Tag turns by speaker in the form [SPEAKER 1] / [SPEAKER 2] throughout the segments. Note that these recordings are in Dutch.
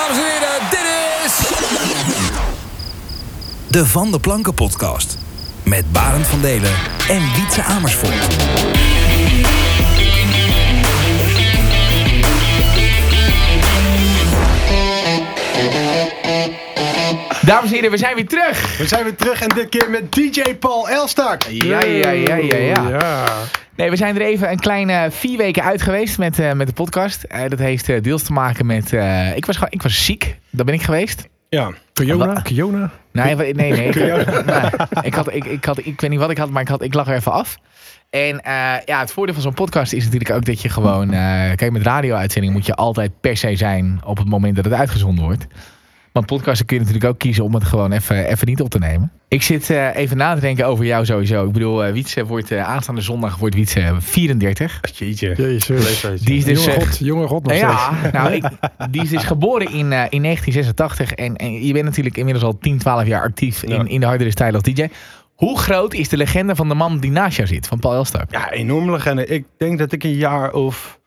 [SPEAKER 1] Dames en heren, dit is...
[SPEAKER 2] De Van de Planken podcast. Met Barend van Delen en Wietse Amersfoort.
[SPEAKER 3] Dames en heren, we zijn weer terug.
[SPEAKER 4] We zijn weer terug en dit keer met DJ Paul Elstak.
[SPEAKER 3] Ja, ja, ja, ja, ja.
[SPEAKER 4] Ja.
[SPEAKER 3] Nee, we zijn er even een kleine vier weken uit geweest met, eh, met de podcast. Eh, dat heeft eh, deels te maken met... ik, was gewoon, ik was ziek, dat ben ik geweest.
[SPEAKER 4] Ja.
[SPEAKER 3] Wa-
[SPEAKER 4] Kiona?
[SPEAKER 3] Nee, nee, nee. Ik, nee, ik, had, ik, ik, had, ik weet niet wat ik had, maar ik, had, ik lag er even af. En ja, het voordeel van zo'n podcast is natuurlijk ook dat je gewoon... kijk, met radio-uitzending moet je altijd per se zijn op het moment dat het uitgezonden wordt. Want podcasten kun je natuurlijk ook kiezen om het gewoon even, even niet op te nemen. Ik zit eh, even na te denken over jou sowieso. Ik bedoel, eh Wietse wordt eh, aanstaande zondag wordt Wietse 34.
[SPEAKER 4] Jeetje.
[SPEAKER 5] Jezus.
[SPEAKER 3] Die is dus...
[SPEAKER 5] jonge god, jonge god nog
[SPEAKER 3] ja,
[SPEAKER 5] steeds.
[SPEAKER 3] nou, ik, die is dus geboren in, eh, in 1986. En, en je bent natuurlijk inmiddels al 10, 12 jaar actief
[SPEAKER 4] Ja.
[SPEAKER 3] in, in de hardere stijl als DJ. Hoe groot is de legende van de man die naast jou zit, van Paul Elstak?
[SPEAKER 4] Ja, enorm legende. Ik denk dat ik een jaar of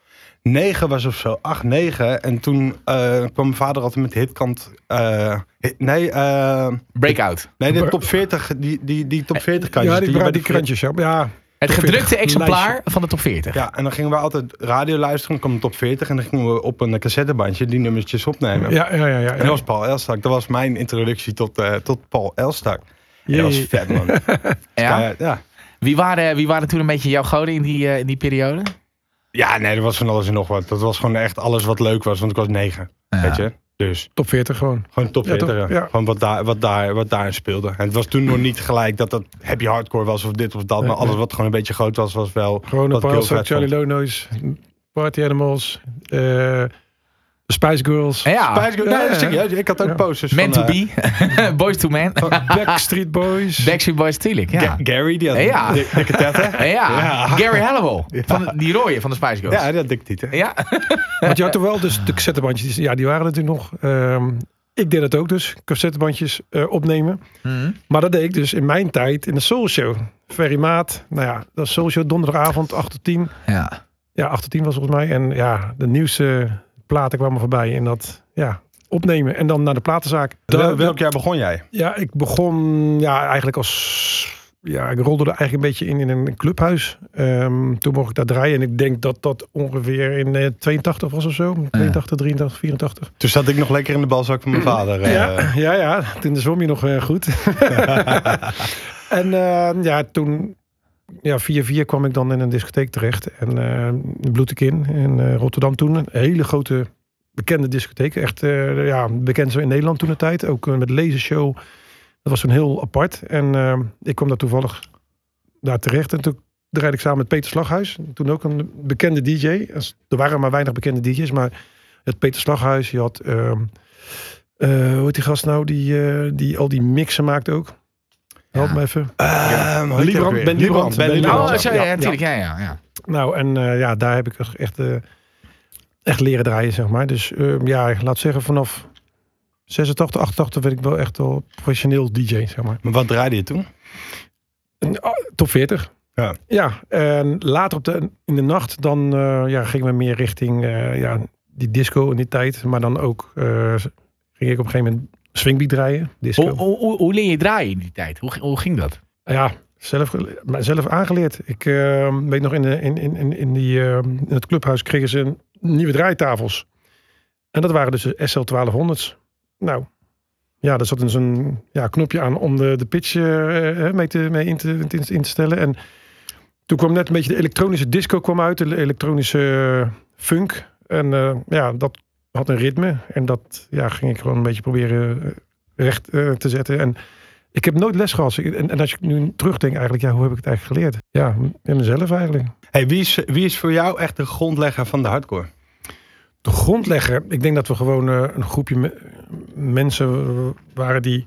[SPEAKER 4] negen was of zo. Acht, negen. En toen eh, kwam mijn vader altijd met de hitkant. eh, hit- nee, eh,
[SPEAKER 3] Breakout.
[SPEAKER 4] nee, de top 40. Die, die, die top 40 kantjes.
[SPEAKER 5] Ja, die, die
[SPEAKER 4] de-
[SPEAKER 5] krantjes. Ja, ja
[SPEAKER 3] Het gedrukte
[SPEAKER 5] 40
[SPEAKER 3] exemplaar
[SPEAKER 5] lijstje.
[SPEAKER 3] van de top 40.
[SPEAKER 4] Ja, en dan gingen we altijd radio luisteren. Dan kwam de top 40. En dan gingen we op een cassettebandje die nummertjes opnemen.
[SPEAKER 5] ja, ja, ja. ja,
[SPEAKER 4] En dat was Paul Elstak. Dat was mijn introductie tot, eh, tot Paul Elstak. En dat was vet, man.
[SPEAKER 3] Ja?
[SPEAKER 4] Ja, ja.
[SPEAKER 3] Wie, waren, wie waren toen een beetje jouw goden in die, in die periode?
[SPEAKER 4] Ja, nee, dat was van alles en nog wat. Dat was gewoon echt alles wat leuk was, want ik was negen.
[SPEAKER 3] Ja.
[SPEAKER 4] Weet je? Dus
[SPEAKER 5] Top 40 gewoon.
[SPEAKER 4] gewoon top
[SPEAKER 5] Ja,
[SPEAKER 4] 40.
[SPEAKER 5] toch?
[SPEAKER 4] ja.
[SPEAKER 5] Ja.
[SPEAKER 4] Gewoon wat, daar, wat, daar, wat daarin speelde. En het was toen nog niet gelijk dat dat happy hardcore was of dit of dat.
[SPEAKER 5] Nee,
[SPEAKER 4] maar alles
[SPEAKER 5] nee.
[SPEAKER 4] wat gewoon een beetje groot was, was wel.
[SPEAKER 5] Gewoon een paar Charlie Noise, Party Animals, eh Spice Girls,
[SPEAKER 3] Ja,
[SPEAKER 4] Spice Girls- nee, serieus, ik had ook
[SPEAKER 5] Ja.
[SPEAKER 4] posters
[SPEAKER 3] Man
[SPEAKER 4] van...
[SPEAKER 3] to
[SPEAKER 4] eh,
[SPEAKER 3] be, Boys to Man,
[SPEAKER 5] Backstreet Boys.
[SPEAKER 3] Backstreet Boys, tuurlijk. Ja.
[SPEAKER 4] Ga- Gary, die had
[SPEAKER 3] Ja.
[SPEAKER 4] dikke tetten.
[SPEAKER 3] Ja,
[SPEAKER 4] Ja.
[SPEAKER 3] Gary Halliwell, van de- die rooie van de Spice Girls.
[SPEAKER 4] Ja, die had dikke tieten.
[SPEAKER 3] ja.
[SPEAKER 5] Want je had toch wel dus de cassettebandjes. Ja, die waren natuurlijk nog. ehm, ik deed het ook dus. Cassettebandjes eh, opnemen.
[SPEAKER 3] Mhm.
[SPEAKER 5] Maar dat deed ik dus in mijn tijd in de Soul Show. Ferry Maat. Nou ja, dat is Soul Show donderdagavond 8 tot 10.
[SPEAKER 3] ja.
[SPEAKER 5] Ja, 8 tot 10 was volgens mij. En ja, de nieuwste platen kwamen voorbij. En dat, ja, opnemen. En dan naar de platenzaak. Da-
[SPEAKER 4] welk jaar begon jij?
[SPEAKER 5] Ja, ik begon ja, eigenlijk als... Ja, ik rolde er eigenlijk een beetje in in een clubhuis. Ehm, toen mocht ik daar draaien. En ik denk dat dat ongeveer in eh, 82 was of zo. 82, 83, 84.
[SPEAKER 4] Toen zat ik nog lekker in de balzak van mijn vader. eh.
[SPEAKER 5] Ja, ja, ja. Toen zwom je nog eh, goed. en eh, ja, toen... Ja, 4-4 kwam ik dan in een discotheek terecht. En eh bloed ik in. In eh, Rotterdam toen. Een hele grote bekende discotheek. Echt eh, ja, bekend zo in Nederland toen de tijd. Ook met lasershow. Dat was toen heel apart. En ik kwam daar toevallig daar terecht. En toen draaide ik samen met Peter Slaghuis. Toen ook een bekende DJ. Er waren maar weinig bekende DJ's. Maar het Peter Slaghuis. Je had... ehm, eh, hoe heet die gast nou? Die, die al die mixen maakt ook. Help
[SPEAKER 3] Ja.
[SPEAKER 5] me even.
[SPEAKER 4] Ook weer?
[SPEAKER 5] Ben Liebrand.
[SPEAKER 4] Ben Liebrand.
[SPEAKER 3] Oh,
[SPEAKER 5] Ja, ja,
[SPEAKER 3] ja,
[SPEAKER 5] ja.
[SPEAKER 3] natuurlijk. Ja, ja, ja.
[SPEAKER 5] Nou, en eh, ja, daar heb ik echt, eh, echt leren draaien, zeg maar. Dus eh, ja, laat zeggen vanaf 86, 88 werd ik wel echt wel professioneel DJ, zeg maar.
[SPEAKER 4] Maar wat draaide je toen?
[SPEAKER 5] En, oh, top 40.
[SPEAKER 4] Ja.
[SPEAKER 5] Ja, en later op de, in de nacht dan eh, ja, gingen we meer richting eh, ja, die disco in die tijd. Maar dan ook eh, ging ik op een gegeven moment swingbeat draaien. Disco.
[SPEAKER 3] Hoe, hoe, hoe, leer je draaien in die tijd? Hoe, hoe ging dat?
[SPEAKER 5] Ja, zelf, zelf aangeleerd. Ik eh, weet nog, in, de, in, in, in, in, die, eh, in het clubhuis kregen ze nieuwe draaitafels. En dat waren dus de SL1200's. Nou, ja, daar zat dus een ja, knopje aan om de, de pitch eh, eh, mee, te, mee in, te, in, te- in te stellen. En toen kwam net een beetje de elektronische disco kwam uit, de elektronische funk. En eh, ja, dat had een ritme. En dat ja, ging ik gewoon een beetje proberen eh, recht eh, te zetten. En ik heb nooit les gehad. En, en als ik nu terugdenk eigenlijk, ja, hoe heb ik het eigenlijk geleerd? Ja, in mezelf eigenlijk.
[SPEAKER 4] Hey, wie, is, wie is voor jou echt de grondlegger van de hardcore?
[SPEAKER 5] De grondlegger, ik denk dat we gewoon eh, een groepje me- mensen waren die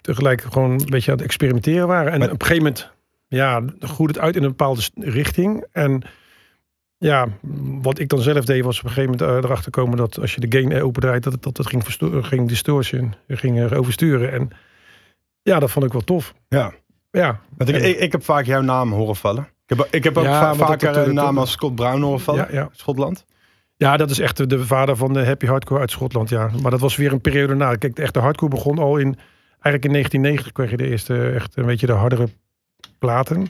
[SPEAKER 5] tegelijk gewoon een beetje aan het experimenteren waren. En
[SPEAKER 4] Maar-
[SPEAKER 5] op een gegeven moment, ja, groeide het uit in een bepaalde richting. En ja, wat ik dan zelf deed was op een gegeven moment eh, erachter komen dat als je de gain opendraait, dat het, dat het ging, versto- ging distortion, ging er oversturen. En ja, dat vond ik wel tof.
[SPEAKER 4] Ja.
[SPEAKER 5] Ja,
[SPEAKER 4] Want ik,
[SPEAKER 5] En-
[SPEAKER 4] ik, ik heb vaak jouw naam horen vallen. Ik heb, ik heb ook
[SPEAKER 5] Ja,
[SPEAKER 4] va- vaker een naam als Scott Brown horen vallen.
[SPEAKER 5] ja, ja.
[SPEAKER 4] Schotland.
[SPEAKER 5] Ja, dat is echt de- de vader van de happy hardcore uit Schotland, ja. Maar dat was weer een periode na. Kijk, de echte hardcore begon al in... Eigenlijk in 1990 kreeg je de eerste echt een beetje de hardere platen.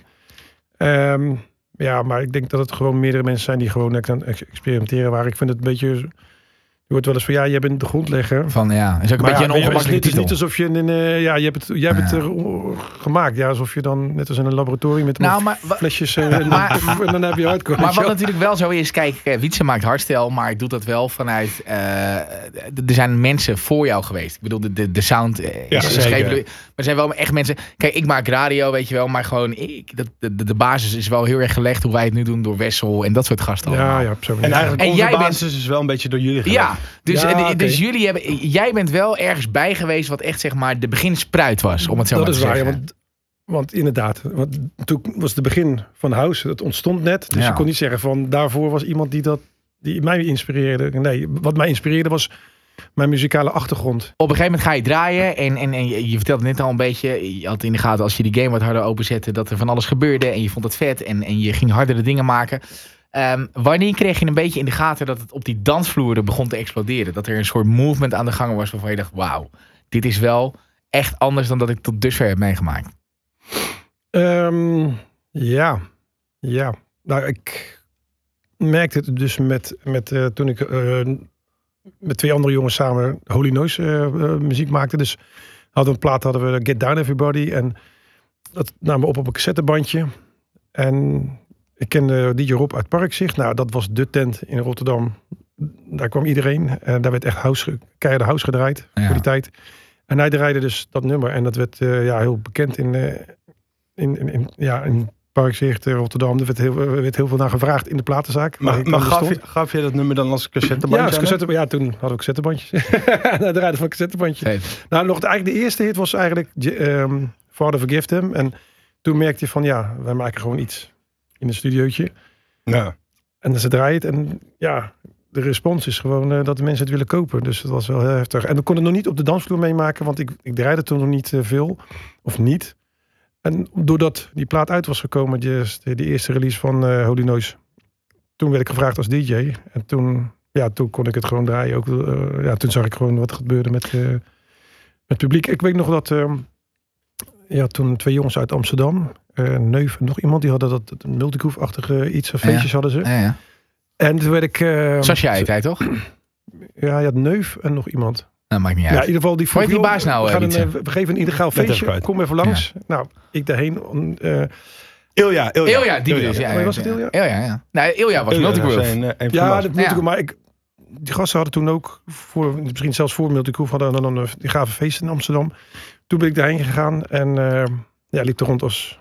[SPEAKER 5] Ehm, ja, maar ik denk dat het gewoon meerdere mensen zijn die gewoon echt aan experimenteren waren. Ik vind het een beetje... Je wordt wel eens van, ja, jij bent de grondlegger.
[SPEAKER 3] Van ja, is ook een
[SPEAKER 5] Maar
[SPEAKER 3] beetje
[SPEAKER 5] ja,
[SPEAKER 3] een
[SPEAKER 5] het is
[SPEAKER 3] ongemakkelijke
[SPEAKER 5] niet, het is
[SPEAKER 3] titel.
[SPEAKER 5] niet alsof je een, eh, ja, je hebt het, jij hebt het
[SPEAKER 3] Ja.
[SPEAKER 5] er o- gemaakt. Ja, alsof je dan net als in een laboratorium met
[SPEAKER 3] Nou, maar,
[SPEAKER 5] flesjes eh, en,
[SPEAKER 3] Maar-
[SPEAKER 5] en dan heb je hardcore.
[SPEAKER 3] maar wat natuurlijk wel zo is, kijk, eh, Wietse maakt hardstyle, maar doet dat wel vanuit. eh, er zijn mensen voor jou geweest. Ik bedoel, de, de, de sound eh,
[SPEAKER 4] Ja,
[SPEAKER 3] is geschreven. Maar er zijn wel echt mensen. Kijk, ik maak radio, weet je wel, maar gewoon, ik, dat, de, de, de basis is wel heel erg gelegd hoe wij het nu doen door Wessel en dat soort gasten.
[SPEAKER 5] Ja,
[SPEAKER 3] allemaal.
[SPEAKER 5] ja, op zo'n
[SPEAKER 4] En eigenlijk
[SPEAKER 3] En
[SPEAKER 4] onze
[SPEAKER 3] jij bent-
[SPEAKER 4] basis is wel een beetje door jullie gelegd.
[SPEAKER 3] Ja, dus,
[SPEAKER 5] Ja,
[SPEAKER 3] dus jullie hebben, jij bent wel ergens bij geweest wat echt zeg maar de beginspruit was, om het zo
[SPEAKER 5] dat
[SPEAKER 3] maar
[SPEAKER 5] is
[SPEAKER 3] te
[SPEAKER 5] waar, ja,
[SPEAKER 3] zeggen.
[SPEAKER 5] want, want inderdaad, want toen was het begin van House, dat ontstond net. Dus
[SPEAKER 3] Ja.
[SPEAKER 5] je kon niet zeggen van daarvoor was iemand die dat die mij inspireerde. Nee, wat mij inspireerde was mijn muzikale achtergrond.
[SPEAKER 3] Op een gegeven moment ga je draaien en, en, en je, je vertelde net al een beetje, je had in de gaten als je die game wat harder openzette, dat er van alles gebeurde en je vond het vet en, en je ging hardere dingen maken. Ehm, wanneer kreeg je een beetje in de gaten dat het op die dansvloeren begon te exploderen? Dat er een soort movement aan de gang was waarvan je dacht, wauw, dit is wel echt anders dan dat ik tot dusver heb meegemaakt.
[SPEAKER 5] Ehm, ja, ja. Nou, ik merkte het dus met, met eh, toen ik eh, met twee andere jongens samen Holy Noise eh, muziek maakte. Dus hadden een plaat, hadden we Get Down Everybody. En dat namen we op op een cassettebandje. En ik kende DJ Rob uit Parkzicht. Nou, dat was de tent in Rotterdam. Daar kwam iedereen. En daar werd echt house, keiharde house gedraaid
[SPEAKER 3] Ja.
[SPEAKER 5] voor die tijd. En hij draaide dus dat nummer. En dat werd eh, ja, heel bekend in, eh, in, in, in- ja, in Parkzicht, eh, Rotterdam. Er werd heel, er werd heel veel naar gevraagd in de platenzaak.
[SPEAKER 4] Maar,
[SPEAKER 5] ik
[SPEAKER 4] gaf, je, gaf je dat nummer dan als cassettebandje?
[SPEAKER 5] Ja, als
[SPEAKER 4] aan
[SPEAKER 5] cassette, ja, toen hadden we cassettebandjes. Hij draaide van cassettebandje. Nou, nog, eigenlijk de eerste hit was eigenlijk ehm, Father Forgive Them. En toen merkte je van, ja, wij maken gewoon iets in een studiootje.
[SPEAKER 4] Ja.
[SPEAKER 5] En ze draaien het. En ja, de respons is gewoon eh, dat de mensen het willen kopen. Dus dat was wel heel heftig. En we konden het nog niet op de dansvloer meemaken, want ik, ik draaide toen nog niet eh, veel. Of niet. En doordat die plaat uit was gekomen, de, de eerste release van eh, Holy Noise. Toen werd ik gevraagd als DJ. En toen, ja, toen kon ik het gewoon draaien. Ook, eh, ja, toen zag ik gewoon wat er gebeurde met, eh, met het publiek. Ik weet nog dat... ja, toen twee jongens uit Amsterdam, eh Neuf en nog iemand, die hadden dat, dat multigroove-achtige iets, of feestjes hadden ze.
[SPEAKER 3] Ja, ja.
[SPEAKER 5] En toen werd ik... eh,
[SPEAKER 3] Sascha heet hij toch?
[SPEAKER 5] Ja, je had Neuf en nog iemand.
[SPEAKER 3] Dat maakt niet
[SPEAKER 5] Ja,
[SPEAKER 3] uit.
[SPEAKER 5] in ieder geval die
[SPEAKER 3] die baas nou,
[SPEAKER 5] We,
[SPEAKER 3] eh,
[SPEAKER 5] gaan een, eh, we geven een illegaal feestje. Kom even langs. Nou, ik daarheen. eh,
[SPEAKER 4] Ilja, Ilja.
[SPEAKER 3] Ilja, die bedoel je. Ja, ja,
[SPEAKER 5] was het
[SPEAKER 3] ja.
[SPEAKER 5] Ilja?
[SPEAKER 3] Ilja, ja. Nee, Ilja was
[SPEAKER 4] Ilja,
[SPEAKER 3] multigroove.
[SPEAKER 4] eh,
[SPEAKER 5] ja, dat moet
[SPEAKER 3] Ja.
[SPEAKER 5] ik. Maar ik, die gasten hadden toen ook, voor, misschien zelfs voor Multigroove, hadden dan een, die gaven feest in Amsterdam. Toen ben ik daarheen gegaan en eh, ja, liep er rond als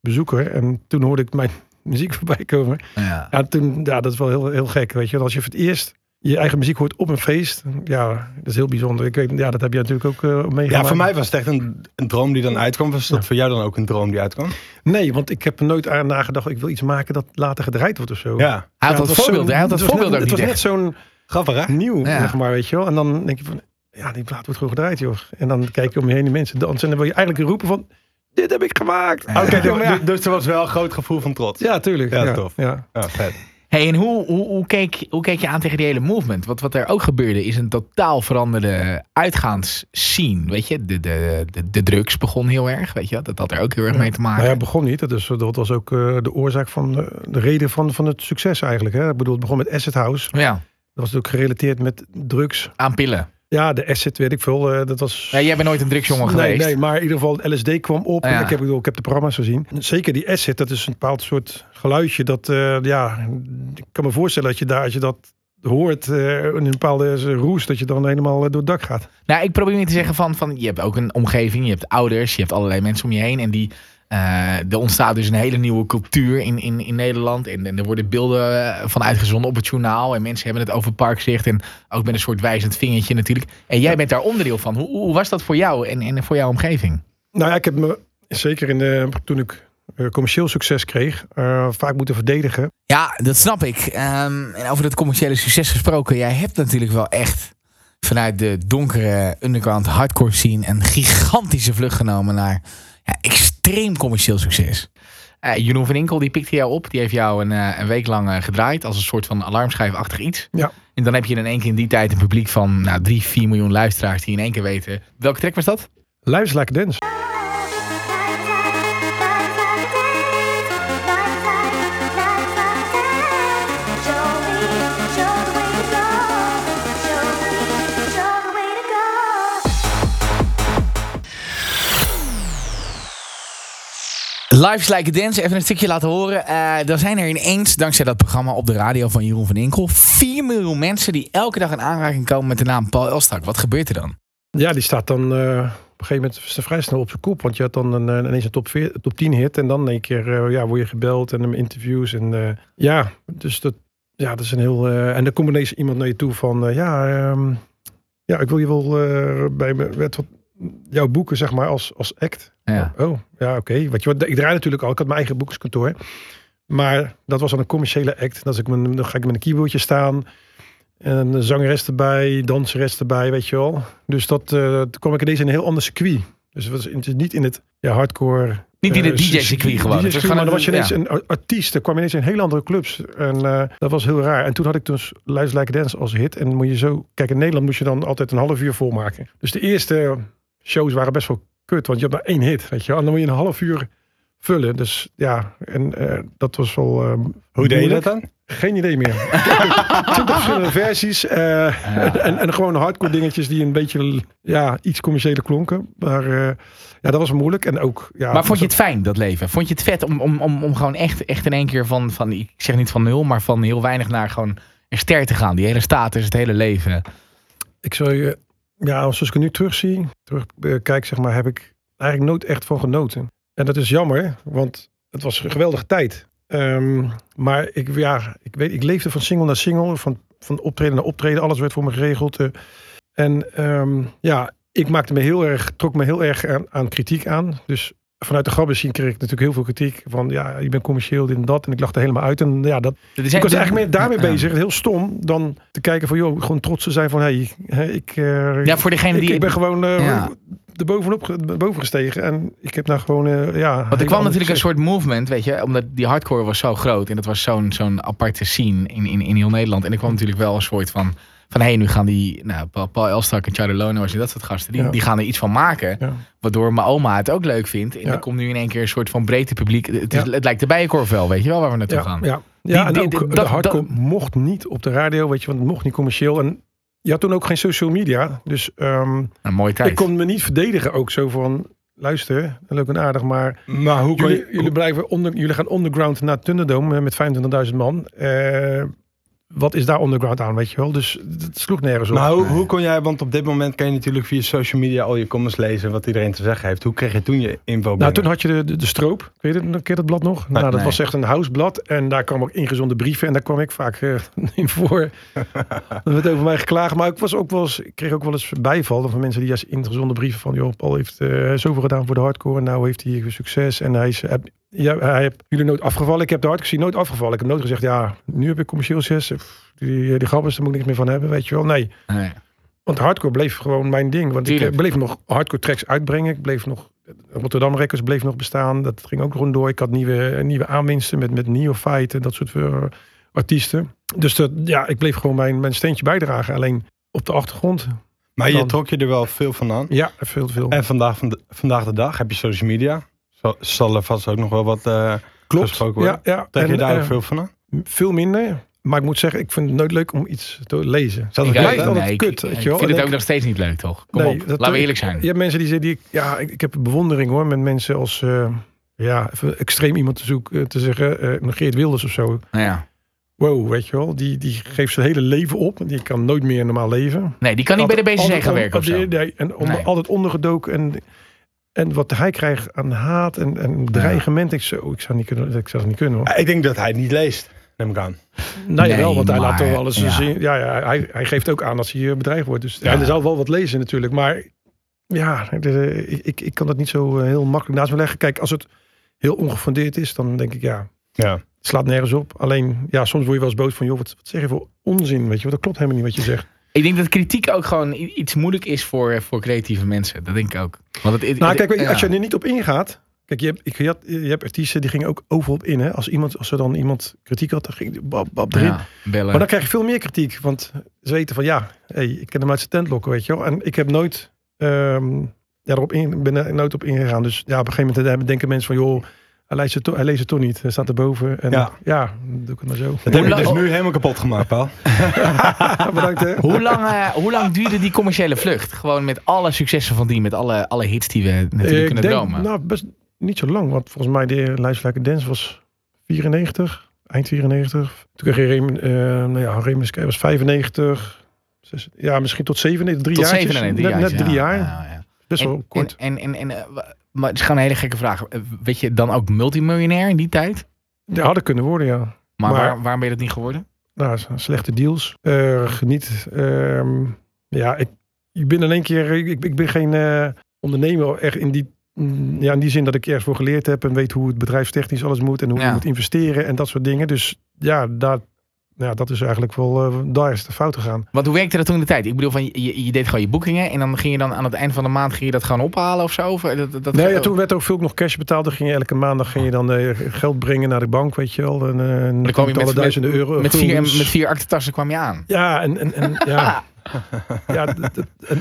[SPEAKER 5] bezoeker. En toen hoorde ik mijn muziek voorbij komen.
[SPEAKER 3] Ja.
[SPEAKER 5] Ja, toen, ja, dat is wel heel, heel gek, weet je. Als je voor het eerst je eigen muziek hoort op een feest, ja, dat is heel bijzonder. Ik weet, ja, dat heb je natuurlijk ook eh meegemaakt.
[SPEAKER 4] Ja, voor mij was het echt een, een droom die dan uitkwam. Was dat voor jou dan ook een droom die uitkwam?
[SPEAKER 5] Nee, want ik heb er nooit aan nagedacht, ik wil iets maken dat later gedraaid wordt of zo.
[SPEAKER 4] Ja.
[SPEAKER 3] Hij had
[SPEAKER 5] Ja,
[SPEAKER 3] dat
[SPEAKER 5] het was
[SPEAKER 3] voorbeeld, hij had dat voorbeeld ook
[SPEAKER 5] Het was
[SPEAKER 3] echt.
[SPEAKER 5] net zo'n
[SPEAKER 4] Grappig, hè?
[SPEAKER 5] nieuw,
[SPEAKER 3] Ja.
[SPEAKER 5] zeg maar, weet je wel. En dan denk je van, ja, die plaat wordt gewoon gedraaid, joh. En dan kijk je om je heen, die mensen dansen. En dan wil je eigenlijk roepen van, dit heb ik gemaakt.
[SPEAKER 3] Ja.
[SPEAKER 4] Oké,
[SPEAKER 5] Ja, maar ja.
[SPEAKER 4] dus- er was wel een groot gevoel van trots.
[SPEAKER 5] Ja, tuurlijk.
[SPEAKER 4] Ja,
[SPEAKER 5] Ja,
[SPEAKER 4] tof.
[SPEAKER 5] Ja.
[SPEAKER 4] Ja, vet.
[SPEAKER 3] Hey, en hoe, hoe, hoe, keek, hoe keek je aan tegen die hele movement? Wat, wat er ook gebeurde is een totaal veranderde uitgaansscene. Weet je, de, de, de, de drugs begon heel erg. Weet je, dat had er ook heel erg mee te maken.
[SPEAKER 5] Nou ja, het begon niet. Dat, is, dat was ook eh, de oorzaak van de, de reden van, van het succes eigenlijk. Hè. Ik bedoel, het begon met Asset House.
[SPEAKER 3] ja,
[SPEAKER 5] Dat was ook gerelateerd met drugs.
[SPEAKER 3] aan pillen.
[SPEAKER 5] Ja, de Asset, weet ik veel. eh, dat was...
[SPEAKER 3] Ja, jij bent nooit een drugsjongen
[SPEAKER 5] Nee,
[SPEAKER 3] geweest.
[SPEAKER 5] nee, maar in ieder geval LSD kwam op.
[SPEAKER 3] Ja.
[SPEAKER 5] Ik, heb, ik heb de programma's gezien. Zeker die acid, dat is een bepaald soort geluidje. Dat, eh, ja, ik kan me voorstellen dat je daar, als je dat hoort, eh, een bepaalde roes, dat je dan helemaal door het dak gaat.
[SPEAKER 3] Nou, ik probeer niet te zeggen van, van, je hebt ook een omgeving, je hebt ouders, je hebt allerlei mensen om je heen. En die, eh, er ontstaat dus een hele nieuwe cultuur in, in, in Nederland. En, en er worden beelden eh, van uitgezonden op het journaal. En mensen hebben het over parkzicht. En ook met een soort wijzend vingertje natuurlijk. En jij bent daar onderdeel van. Hoe, hoe was dat voor jou en, en voor jouw omgeving?
[SPEAKER 5] Nou ja, ik heb me, zeker in de, toen ik eh, commercieel succes kreeg, eh, vaak moeten verdedigen.
[SPEAKER 3] Ja, dat snap ik. Ehm, en over dat commerciële succes gesproken. Jij hebt natuurlijk wel echt vanuit de donkere underground hardcore scene een gigantische vlucht genomen naar ja, extreem commercieel succes. Eh, Jeroen van Inkel die pikte jou op. Die heeft jou een, eh, een week lang eh, gedraaid als een soort van alarmschijfachtig iets.
[SPEAKER 5] Ja.
[SPEAKER 3] En dan heb je in één keer in die tijd een publiek van nou, 3, 4 miljoen luisteraars die in één keer weten. Welke track was dat?
[SPEAKER 5] A Dance.
[SPEAKER 3] Lives Like Dance, even een stukje laten horen. Eh dan zijn er ineens, dankzij dat programma op de radio van Jeroen van Inkel, 4 miljoen mensen die elke dag in aanraking komen met de naam Paul Elstak. Wat gebeurt er dan?
[SPEAKER 5] Ja, die staat dan eh, op een gegeven moment er vrij snel op zijn kop. Want je had dan een, eh, ineens een top, 4, top 10 hit. En dan één keer ja, word je gebeld en interviews. En ja, dus dat, ja, dat is een heel... en dan komt ineens iemand naar je toe van... ja, ehm, ja, ik wil je wel bij me... jouw boeken, zeg maar, als, als act.
[SPEAKER 3] Ja.
[SPEAKER 5] Oh, ja, oké. Weet je wat, ik draai natuurlijk al. Ik had mijn eigen boekskantoor. Maar dat was dan een commerciële act. Dat ik dan ga ik met een keyboardje staan. En een zangeres erbij, danseres erbij, weet je wel. Dus dat, toen kwam ik ineens in een heel ander circuit. Dus het was het niet in het ja, hardcore...
[SPEAKER 3] Niet in het
[SPEAKER 5] eh,
[SPEAKER 3] DJ-circuit gewoon. Gewoon
[SPEAKER 5] maar dan was je
[SPEAKER 3] een-
[SPEAKER 5] ineens
[SPEAKER 3] ja.
[SPEAKER 5] een artiest. Er kwam ineens in hele andere clubs. En eh, dat was heel raar. En toen had ik dus Luister Like Dance als hit. En moet je zo... Kijk, in Nederland moest je dan altijd een half uur volmaken. Dus de eerste shows waren best wel kut. Want je had maar één hit, weet je wel. En dan moet je een half uur vullen. Dus ja, en eh, dat was wel... eh,
[SPEAKER 4] Hoe deed je dat dan?
[SPEAKER 5] Geen idee meer. Twintig verschillende versies. eh, en, en gewoon hardcore dingetjes die een beetje ja, iets commerciëler klonken. Maar eh, ja, dat was moeilijk. En ook, ja,
[SPEAKER 3] Maar vond je het fijn, dat leven? Vond je het vet om, om, om, om gewoon echt, echt in één keer van, van, ik zeg niet van nul, maar van heel weinig naar gewoon een ster te gaan? Die hele status, het hele leven.
[SPEAKER 5] Ik zou je, ja, als ik het nu terugzie, terugkijk, zeg maar, heb ik eigenlijk nooit echt van genoten. En dat is jammer, want het was een geweldige tijd. Ehm, maar ik, ja, ik, weet, ik leefde van single naar single, van, van optreden naar optreden. Alles werd voor me geregeld. eh. en ehm, ja, ik maakte me heel erg, trok me heel erg aan, aan kritiek aan. Dus vanuit de grabbezien kreeg ik natuurlijk heel veel kritiek. Van ja, je bent commercieel, dit en dat. En ik er helemaal uit. En ja, dat,
[SPEAKER 3] Dat is
[SPEAKER 5] ik was eigenlijk meer daarmee
[SPEAKER 3] Ja.
[SPEAKER 5] bezig, heel stom, dan te kijken van, joh, gewoon trots te zijn van, hé, hey, ik, eh,
[SPEAKER 3] Ja, voor degene
[SPEAKER 5] ik,
[SPEAKER 3] die...
[SPEAKER 5] ik ben gewoon
[SPEAKER 3] Ja.
[SPEAKER 5] er bovenop boven gestegen en ik heb daar gewoon, eh, ja.
[SPEAKER 3] Want er
[SPEAKER 5] hele
[SPEAKER 3] kwam natuurlijk een soort movement, weet je, omdat die hardcore was zo groot en dat was zo'n zo'n aparte scene in, in, in heel Nederland. En er kwam natuurlijk wel een soort van, van hé, nu gaan die, nou, Paul, Elstak en Charlie Lono en dat soort gasten, die,
[SPEAKER 5] Ja.
[SPEAKER 3] die gaan er iets van maken,
[SPEAKER 5] Ja.
[SPEAKER 3] waardoor mijn oma het ook leuk vindt. En
[SPEAKER 5] Ja.
[SPEAKER 3] er komt nu in één keer een soort van breedte publiek. Het, is,
[SPEAKER 5] Ja.
[SPEAKER 3] het lijkt de Bijenkorf wel, weet je wel, waar we naartoe
[SPEAKER 5] Ja,
[SPEAKER 3] gaan.
[SPEAKER 5] ja.
[SPEAKER 3] Die-
[SPEAKER 5] ja en
[SPEAKER 3] die-
[SPEAKER 5] ook
[SPEAKER 3] die-
[SPEAKER 5] de
[SPEAKER 3] dat-
[SPEAKER 5] hardcore mocht niet op de radio, weet je, want het mocht niet commercieel. En je had toen ook geen social media, dus ehm,
[SPEAKER 3] Een mooie tijd.
[SPEAKER 5] ik kon me niet verdedigen ook zo van, luister, leuk en aardig, maar
[SPEAKER 4] Maar hoe
[SPEAKER 5] jullie,
[SPEAKER 4] je...
[SPEAKER 5] jullie, blijven onder, jullie gaan underground naar Thunderdome eh, met 25.000 man. Eh, wat is daar underground aan, weet je wel? Dus het sloeg nergens op.
[SPEAKER 4] Maar hoe, hoe kon jij, want op dit moment kan je natuurlijk via social media al je comments lezen wat iedereen te zeggen heeft. Hoe kreeg je toen je info
[SPEAKER 5] Nou,
[SPEAKER 4] binnen?
[SPEAKER 5] toen had je de, de, de stroop. Weet je je dat blad nog? nou, dat
[SPEAKER 3] nee.
[SPEAKER 5] was echt een huisblad. En daar kwam ook ingezonde brieven. En daar kwam ik vaak eh, in voor. Er werd over mij geklaagd. Maar ik, was ook wel eens, ik kreeg ook wel eens bijval van mensen die juist ingezonde brieven van... joh, Paul heeft eh, zoveel gedaan voor de hardcore. En nou heeft hij succes. En hij is... ja, hij heeft jullie nooit afgevallen. Ik heb de hardcore scene nooit afgevallen. Ik heb nooit gezegd, ja, nu heb ik commercieel succes. Pff, Die, die grappers, daar moet ik niks meer van hebben, weet je wel. Nee,
[SPEAKER 3] Nee.
[SPEAKER 5] want hardcore bleef gewoon mijn ding. Want ik
[SPEAKER 3] Tuurlijk.
[SPEAKER 5] eh, bleef nog hardcore tracks uitbrengen. Ik bleef nog... Rotterdam Records bleef nog bestaan. Dat ging ook gewoon door. Ik had nieuwe, nieuwe aanwinsten met, met Neophyte en dat soort eh, artiesten. Dus dat, ja, ik bleef gewoon mijn, mijn steentje bijdragen. Alleen op de achtergrond.
[SPEAKER 4] maar je trok je er wel veel van aan.
[SPEAKER 5] Ja, veel veel.
[SPEAKER 4] En vandaag, van de- vandaag de dag heb je social media. Zal, er vast ook nog wel wat eh
[SPEAKER 5] Klopt.
[SPEAKER 4] gesproken
[SPEAKER 5] Ja,
[SPEAKER 4] worden.
[SPEAKER 5] ja.
[SPEAKER 4] Trek je daar ook
[SPEAKER 5] eh,
[SPEAKER 4] veel van aan?
[SPEAKER 5] veel minder. Maar ik moet zeggen, ik vind het nooit leuk om iets te lezen.
[SPEAKER 4] Het
[SPEAKER 3] ook-
[SPEAKER 5] blijft altijd
[SPEAKER 3] nee, ik-
[SPEAKER 5] kut,
[SPEAKER 3] ik,
[SPEAKER 5] weet
[SPEAKER 3] ik
[SPEAKER 5] je wel.
[SPEAKER 3] vind het ook nog steeds niet leuk, toch? Kom
[SPEAKER 5] Nee,
[SPEAKER 3] op,
[SPEAKER 5] dat-
[SPEAKER 3] laten we eerlijk zijn.
[SPEAKER 5] Je hebt mensen die zeggen, die, ik- ja, ik, ik heb een bewondering hoor. Met mensen als, eh, ja, even extreem iemand te zoeken. Te zeggen, eh Geert Wilders of zo.
[SPEAKER 3] Nou ja.
[SPEAKER 5] Wow, weet je wel. Die, die geeft zijn hele leven op. Die kan nooit meer normaal leven.
[SPEAKER 3] Nee, die kan niet bij de BCC gaan werken of zo.
[SPEAKER 5] nee, nee, en onder,
[SPEAKER 3] Nee.
[SPEAKER 5] altijd ondergedoken. En, en wat hij krijgt aan haat en, en dreigement. Ik, zo, ik, zou niet kunnen, ik zou het niet kunnen hoor.
[SPEAKER 4] Ik denk dat hij het niet leest, neem ik aan.
[SPEAKER 5] Nee,
[SPEAKER 3] Nee,
[SPEAKER 5] wel, want hij laat toch alles
[SPEAKER 3] ja.
[SPEAKER 5] zien. Ja, ja hij, hij geeft ook aan dat hij eh, bedreigd wordt. Dus
[SPEAKER 4] Ja.
[SPEAKER 5] er zal wel wat lezen natuurlijk. Maar ja, ik, ik, ik kan dat niet zo eh, heel makkelijk naast me leggen. Kijk, als het heel ongefundeerd is, dan denk ik ja,
[SPEAKER 4] Ja.
[SPEAKER 5] het slaat nergens op. Alleen, ja, soms word je wel eens boos van, joh, wat, wat zeg je voor onzin, weet je wel. Dat klopt helemaal niet wat je zegt.
[SPEAKER 3] Ik denk dat kritiek ook gewoon iets moeilijk is voor, voor creatieve mensen. Dat denk ik ook. Want het,
[SPEAKER 5] Nou, kijk,
[SPEAKER 3] ja.
[SPEAKER 5] als je er niet op ingaat, Kijk, je hebt, ik, je, had- je hebt artiesten die gingen ook overal op in. Hè? Als, iemand, als er dan iemand kritiek had, dan ging die bab, bab erin.
[SPEAKER 3] Ja, bellen.
[SPEAKER 5] Maar dan krijg je veel meer kritiek. Want ze weten van ja, hey, ik kan hem uit zijn tent lokken, weet je wel. En ik heb nooit, ehm, ja, erop in, ben er nooit op ingegaan. Dus ja, op een gegeven moment hebben- denken mensen van joh, hij leest het, to- hij leest het toch niet. Hij staat erboven. En ja,
[SPEAKER 4] Ja.
[SPEAKER 5] dan doe ik het maar zo.
[SPEAKER 4] Dat heb je dus nu helemaal kapot gemaakt, Paul.
[SPEAKER 5] Bedankt hè.
[SPEAKER 3] Hoe lang, eh, hoe lang duurde die commerciële vlucht? Gewoon met alle successen van die, met alle, alle hits die we natuurlijk
[SPEAKER 5] ik
[SPEAKER 3] kunnen
[SPEAKER 5] denk,
[SPEAKER 3] dromen.
[SPEAKER 5] nou, best niet zo lang. Want volgens mij de Lijstelijke Dance was 94, eind 94. Toen kreeg je Raymond, eh nou ja, Sky was 95. zes- ja, misschien tot 97, drie
[SPEAKER 3] Tot
[SPEAKER 5] jaar.
[SPEAKER 3] 97
[SPEAKER 5] Net, net
[SPEAKER 3] ja.
[SPEAKER 5] drie jaar.
[SPEAKER 3] Ja, ja.
[SPEAKER 5] Best wel kort.
[SPEAKER 3] en, en, en, eh, maar het is gewoon een hele gekke vraag. Eh, Weet je dan ook multimiljonair in die tijd?
[SPEAKER 5] Ja, hadden kunnen worden, ja.
[SPEAKER 3] Maar,
[SPEAKER 5] Maar-
[SPEAKER 3] waar, waarom ben je dat niet geworden?
[SPEAKER 5] Nou, slechte deals. Eh, geniet. ehm, ja, ik, ik ben in één keer. Ik, ik ben geen eh, ondernemer echt in die, mm, ja, in die zin dat ik ergens voor geleerd heb en weet hoe het bedrijfstechnisch alles moet en hoe
[SPEAKER 3] Ja.
[SPEAKER 5] je moet investeren en dat soort dingen. Dus ja, daar, ja dat is eigenlijk wel. eh, daar is de fout gegaan.
[SPEAKER 3] Want hoe werkte dat toen in de tijd? Ik bedoel, van, je, je deed gewoon je boekingen en dan ging je dan aan het eind van de maand ging je dat gewoon ophalen of zo? Of, eh, dat, dat,
[SPEAKER 5] Nee, ja, toen werd ook veel nog cash betaald. Dan ging je elke maandag ging je dan eh, geld brengen naar de bank, weet je wel. En, en
[SPEAKER 3] dan kwam je met,
[SPEAKER 5] duizenden
[SPEAKER 3] met,
[SPEAKER 5] euro.
[SPEAKER 3] met, vier, met vier kwam je aan.
[SPEAKER 5] Ja, en, en, en ja. ja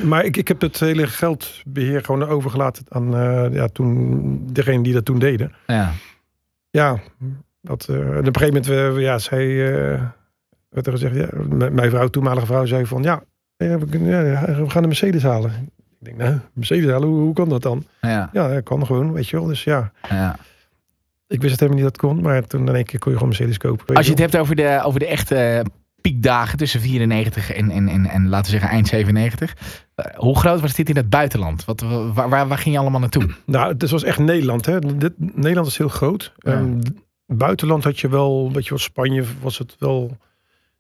[SPEAKER 5] maar ik, ik heb het hele geldbeheer gewoon overgelaten aan ja, toen, degene die dat toen deden.
[SPEAKER 3] Ja.
[SPEAKER 5] Ja, dat, en op een gegeven moment, ja, zij, werd er gezegd, ja, m- mijn vrouw, toenmalige vrouw, zei van, ja, we, kunnen- ja, we gaan een Mercedes halen. Ik denk, nou, Mercedes halen, hoe, hoe kan dat dan?
[SPEAKER 3] Ja,
[SPEAKER 5] Ja, dat kan gewoon, weet je wel. Dus ja,
[SPEAKER 3] ja.
[SPEAKER 5] ik wist het helemaal niet dat het kon, maar toen in één keer kon je gewoon Mercedes kopen.
[SPEAKER 3] Als je het hebt over de, over de echte piekdagen tussen 94 en, en, en, en laten we zeggen eind 97. eh, hoe groot was dit in het buitenland? Wat, waar, waar, waar ging je allemaal naartoe?
[SPEAKER 5] Nou, het was echt Nederland. Hè. Dit, Nederland is heel groot.
[SPEAKER 3] Ja.
[SPEAKER 5] Ehm, buitenland had je wel, weet je wel, Spanje was het wel,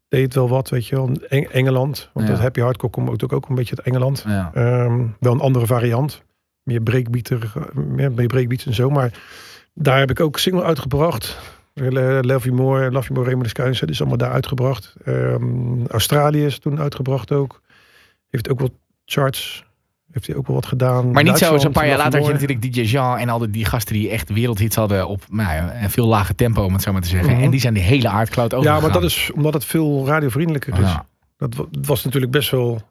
[SPEAKER 5] deed wel wat, weet je wel. Eng- Engeland, want
[SPEAKER 3] Ja.
[SPEAKER 5] dat happy hardcore komt ook, ook een beetje uit Engeland.
[SPEAKER 3] Ja.
[SPEAKER 5] Ehm, wel een andere variant. Meer breakbeater, meer meer breakbeats en zo. Maar daar heb ik ook single uitgebracht. Love You More, Love You More, Raymond Skuins. Dat is allemaal daar uitgebracht. Ehm, Australië is toen uitgebracht ook. Heeft ook wat charts. Heeft hij ook wel wat gedaan.
[SPEAKER 3] Maar niet zo, zo'n paar jaar later had je natuurlijk DJ Jean en al die, die gasten die echt wereldhits hadden op nou ja, een veel lager tempo, om het zo maar te zeggen.
[SPEAKER 5] Mhm.
[SPEAKER 3] En die zijn die hele aardkloot
[SPEAKER 5] Ja,
[SPEAKER 3] overgegaan.
[SPEAKER 5] maar dat is omdat het veel radiovriendelijker is.
[SPEAKER 3] Ja.
[SPEAKER 5] Dat wa- het was natuurlijk best wel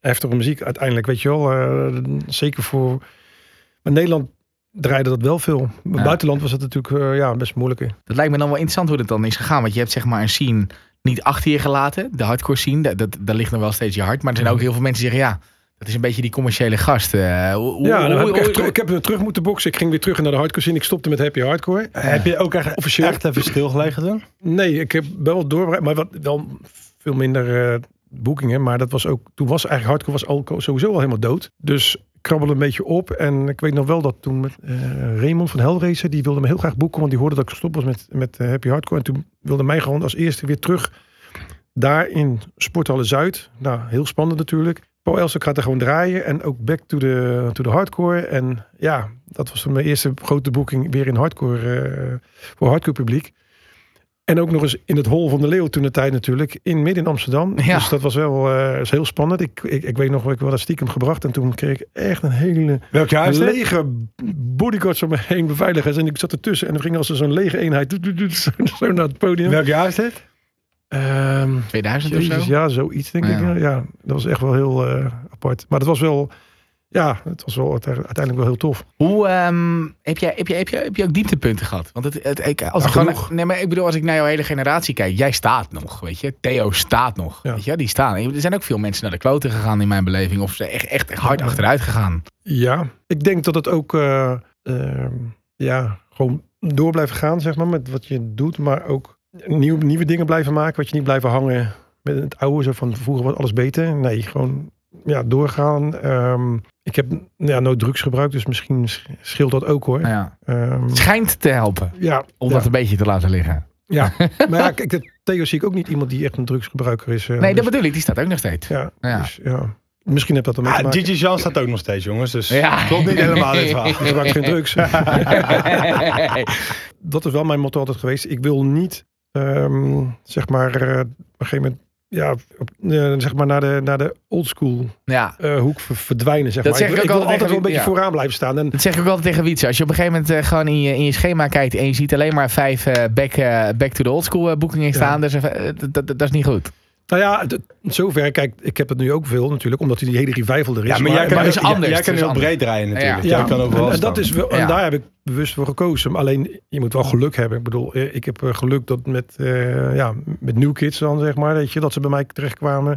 [SPEAKER 5] heftige muziek uiteindelijk, weet je wel. Eh, zeker voor... Maar Nederland draaide dat wel veel. Maar
[SPEAKER 3] Ja.
[SPEAKER 5] buitenland was het natuurlijk eh, ja, best moeilijker.
[SPEAKER 3] Dat lijkt me dan wel interessant hoe dat dan is gegaan. Want je hebt zeg maar een scene niet achter je gelaten. De hardcore scene, dat, dat, daar ligt nog wel steeds je hart. Maar er zijn ook heel veel mensen die zeggen, ja, dat is een beetje die commerciële gast. Eh, hoe- hoe-
[SPEAKER 5] Ja, dan heb
[SPEAKER 3] hoe-
[SPEAKER 5] ik,
[SPEAKER 3] hoe-
[SPEAKER 5] terug- ik heb weer terug moeten boksen. Ik ging weer terug naar de hardcore scene. Ik stopte met happy hardcore.
[SPEAKER 4] Heb je ook echt,
[SPEAKER 5] Officieel.
[SPEAKER 4] echt even stilgelegen toen?
[SPEAKER 5] Nee, ik heb wel doorbereid, maar wat, wel veel minder eh, boekingen. Maar dat was ook, toen was eigenlijk hardcore was al sowieso al helemaal dood. Dus ik krabbelde een beetje op. En ik weet nog wel dat toen met eh, Raymond van Hellraiser, die wilde me heel graag boeken. Want die hoorde dat ik gestopt was met, met eh, Happy Hardcore. En toen wilde mij gewoon als eerste weer terug daar in Sporthalle Zuid. Nou, heel spannend natuurlijk. Paul Elstak gaat er gewoon draaien. En ook back to the, to the hardcore. En ja, dat was mijn eerste grote boeking weer in hardcore. eh, voor hardcore publiek. En ook nog eens in het hol van de Leeuw toen de tijd natuurlijk. In midden in Amsterdam.
[SPEAKER 3] Ja.
[SPEAKER 5] Dus dat was wel is heel spannend. Ik, ik, ik weet nog, ik was stiekem gebracht. En toen kreeg ik echt een hele
[SPEAKER 4] Welk jaar is
[SPEAKER 5] lege bodyguards om me heen, beveiligers. En ik zat ertussen. En er ging als zo'n lege eenheid zo, zo naar het podium.
[SPEAKER 4] Welk jaar is dit?
[SPEAKER 5] Ehm,
[SPEAKER 3] 2000 of
[SPEAKER 5] Jezus,
[SPEAKER 3] zo?
[SPEAKER 5] ja, zoiets denk
[SPEAKER 3] Ja.
[SPEAKER 5] ik. Ja. ja, dat was echt wel heel eh, apart. Maar dat was wel, ja, het was wel uite- uiteindelijk wel heel tof.
[SPEAKER 3] Hoe ehm, heb, jij, heb, jij, heb, jij, heb je ook dieptepunten gehad? Want het, het, ik, als
[SPEAKER 5] Ja,
[SPEAKER 3] ik gewoon, nee, maar ik bedoel, als ik naar jouw hele generatie kijk, jij staat nog, weet je. Theo staat nog,
[SPEAKER 5] Ja.
[SPEAKER 3] weet je. Die staan. Er zijn ook veel mensen naar de kloten gegaan in mijn beleving, of ze echt, echt hard
[SPEAKER 5] Ja.
[SPEAKER 3] achteruit gegaan.
[SPEAKER 5] Ja, ik denk dat het ook, eh, ehm, ja, gewoon door blijven gaan, zeg maar, met wat je doet. Maar ook nieuw, nieuwe dingen blijven maken, wat je niet blijven hangen met het oude, zo van vroeger was alles beter. Nee, gewoon, ja, doorgaan. Ehm, ik heb ja, nooit drugs gebruikt, dus misschien sch- scheelt dat ook hoor.
[SPEAKER 3] Ja.
[SPEAKER 5] Ehm,
[SPEAKER 3] schijnt te helpen,
[SPEAKER 5] ja,
[SPEAKER 3] om
[SPEAKER 5] ja.
[SPEAKER 3] dat een beetje te laten liggen.
[SPEAKER 5] Ja, maar ja, kijk, Theo zie ik ook niet iemand die echt een drugsgebruiker is. eh,
[SPEAKER 3] Nee, dat
[SPEAKER 5] dus-
[SPEAKER 3] bedoel ik, die staat ook nog steeds.
[SPEAKER 5] ja,
[SPEAKER 3] Ja.
[SPEAKER 5] Dus, ja. Misschien heb dat ermee te
[SPEAKER 4] Ah,
[SPEAKER 5] maken.
[SPEAKER 4] Gigi Jean staat ook nog steeds, jongens. Dus
[SPEAKER 3] Ja.
[SPEAKER 4] klopt niet helemaal dit verhaal.
[SPEAKER 5] Ik gebruik geen drugs. dat is wel mijn motto altijd geweest. Ik wil niet, ehm, zeg maar, eh, op een gegeven moment ja, op, eh, zeg maar naar de, naar de oldschool
[SPEAKER 3] Ja.
[SPEAKER 5] eh, hoek ver- verdwijnen. Zeg
[SPEAKER 3] Dat
[SPEAKER 5] maar.
[SPEAKER 3] zeg ik ook
[SPEAKER 5] wil
[SPEAKER 3] altijd
[SPEAKER 5] altijd wel een beetje
[SPEAKER 3] ja.
[SPEAKER 5] vooraan blijven staan. En
[SPEAKER 3] Dat zeg ik ook altijd tegen Wietse. Als je op een gegeven moment gewoon in je, in je schema kijkt en je ziet alleen maar vijf back, back to the old school eh, boekingen staan, dus, dat, dat, dat is niet goed.
[SPEAKER 5] Nou ja, zover. Kijk, ik heb het nu ook veel natuurlijk, omdat die hele revival er is.
[SPEAKER 4] Ja, maar, jij kan,
[SPEAKER 3] maar is anders,
[SPEAKER 4] jij
[SPEAKER 3] het
[SPEAKER 4] kan heel breed draaien natuurlijk.
[SPEAKER 3] Ja.
[SPEAKER 4] Jij kan overal
[SPEAKER 5] en, en dat is wel, en daar heb ik bewust voor gekozen. Alleen je moet wel geluk hebben. Ik bedoel, eh, ik heb eh, geluk dat met, eh, ja, met New Kids dan zeg maar, weet je, dat ze bij mij terechtkwamen.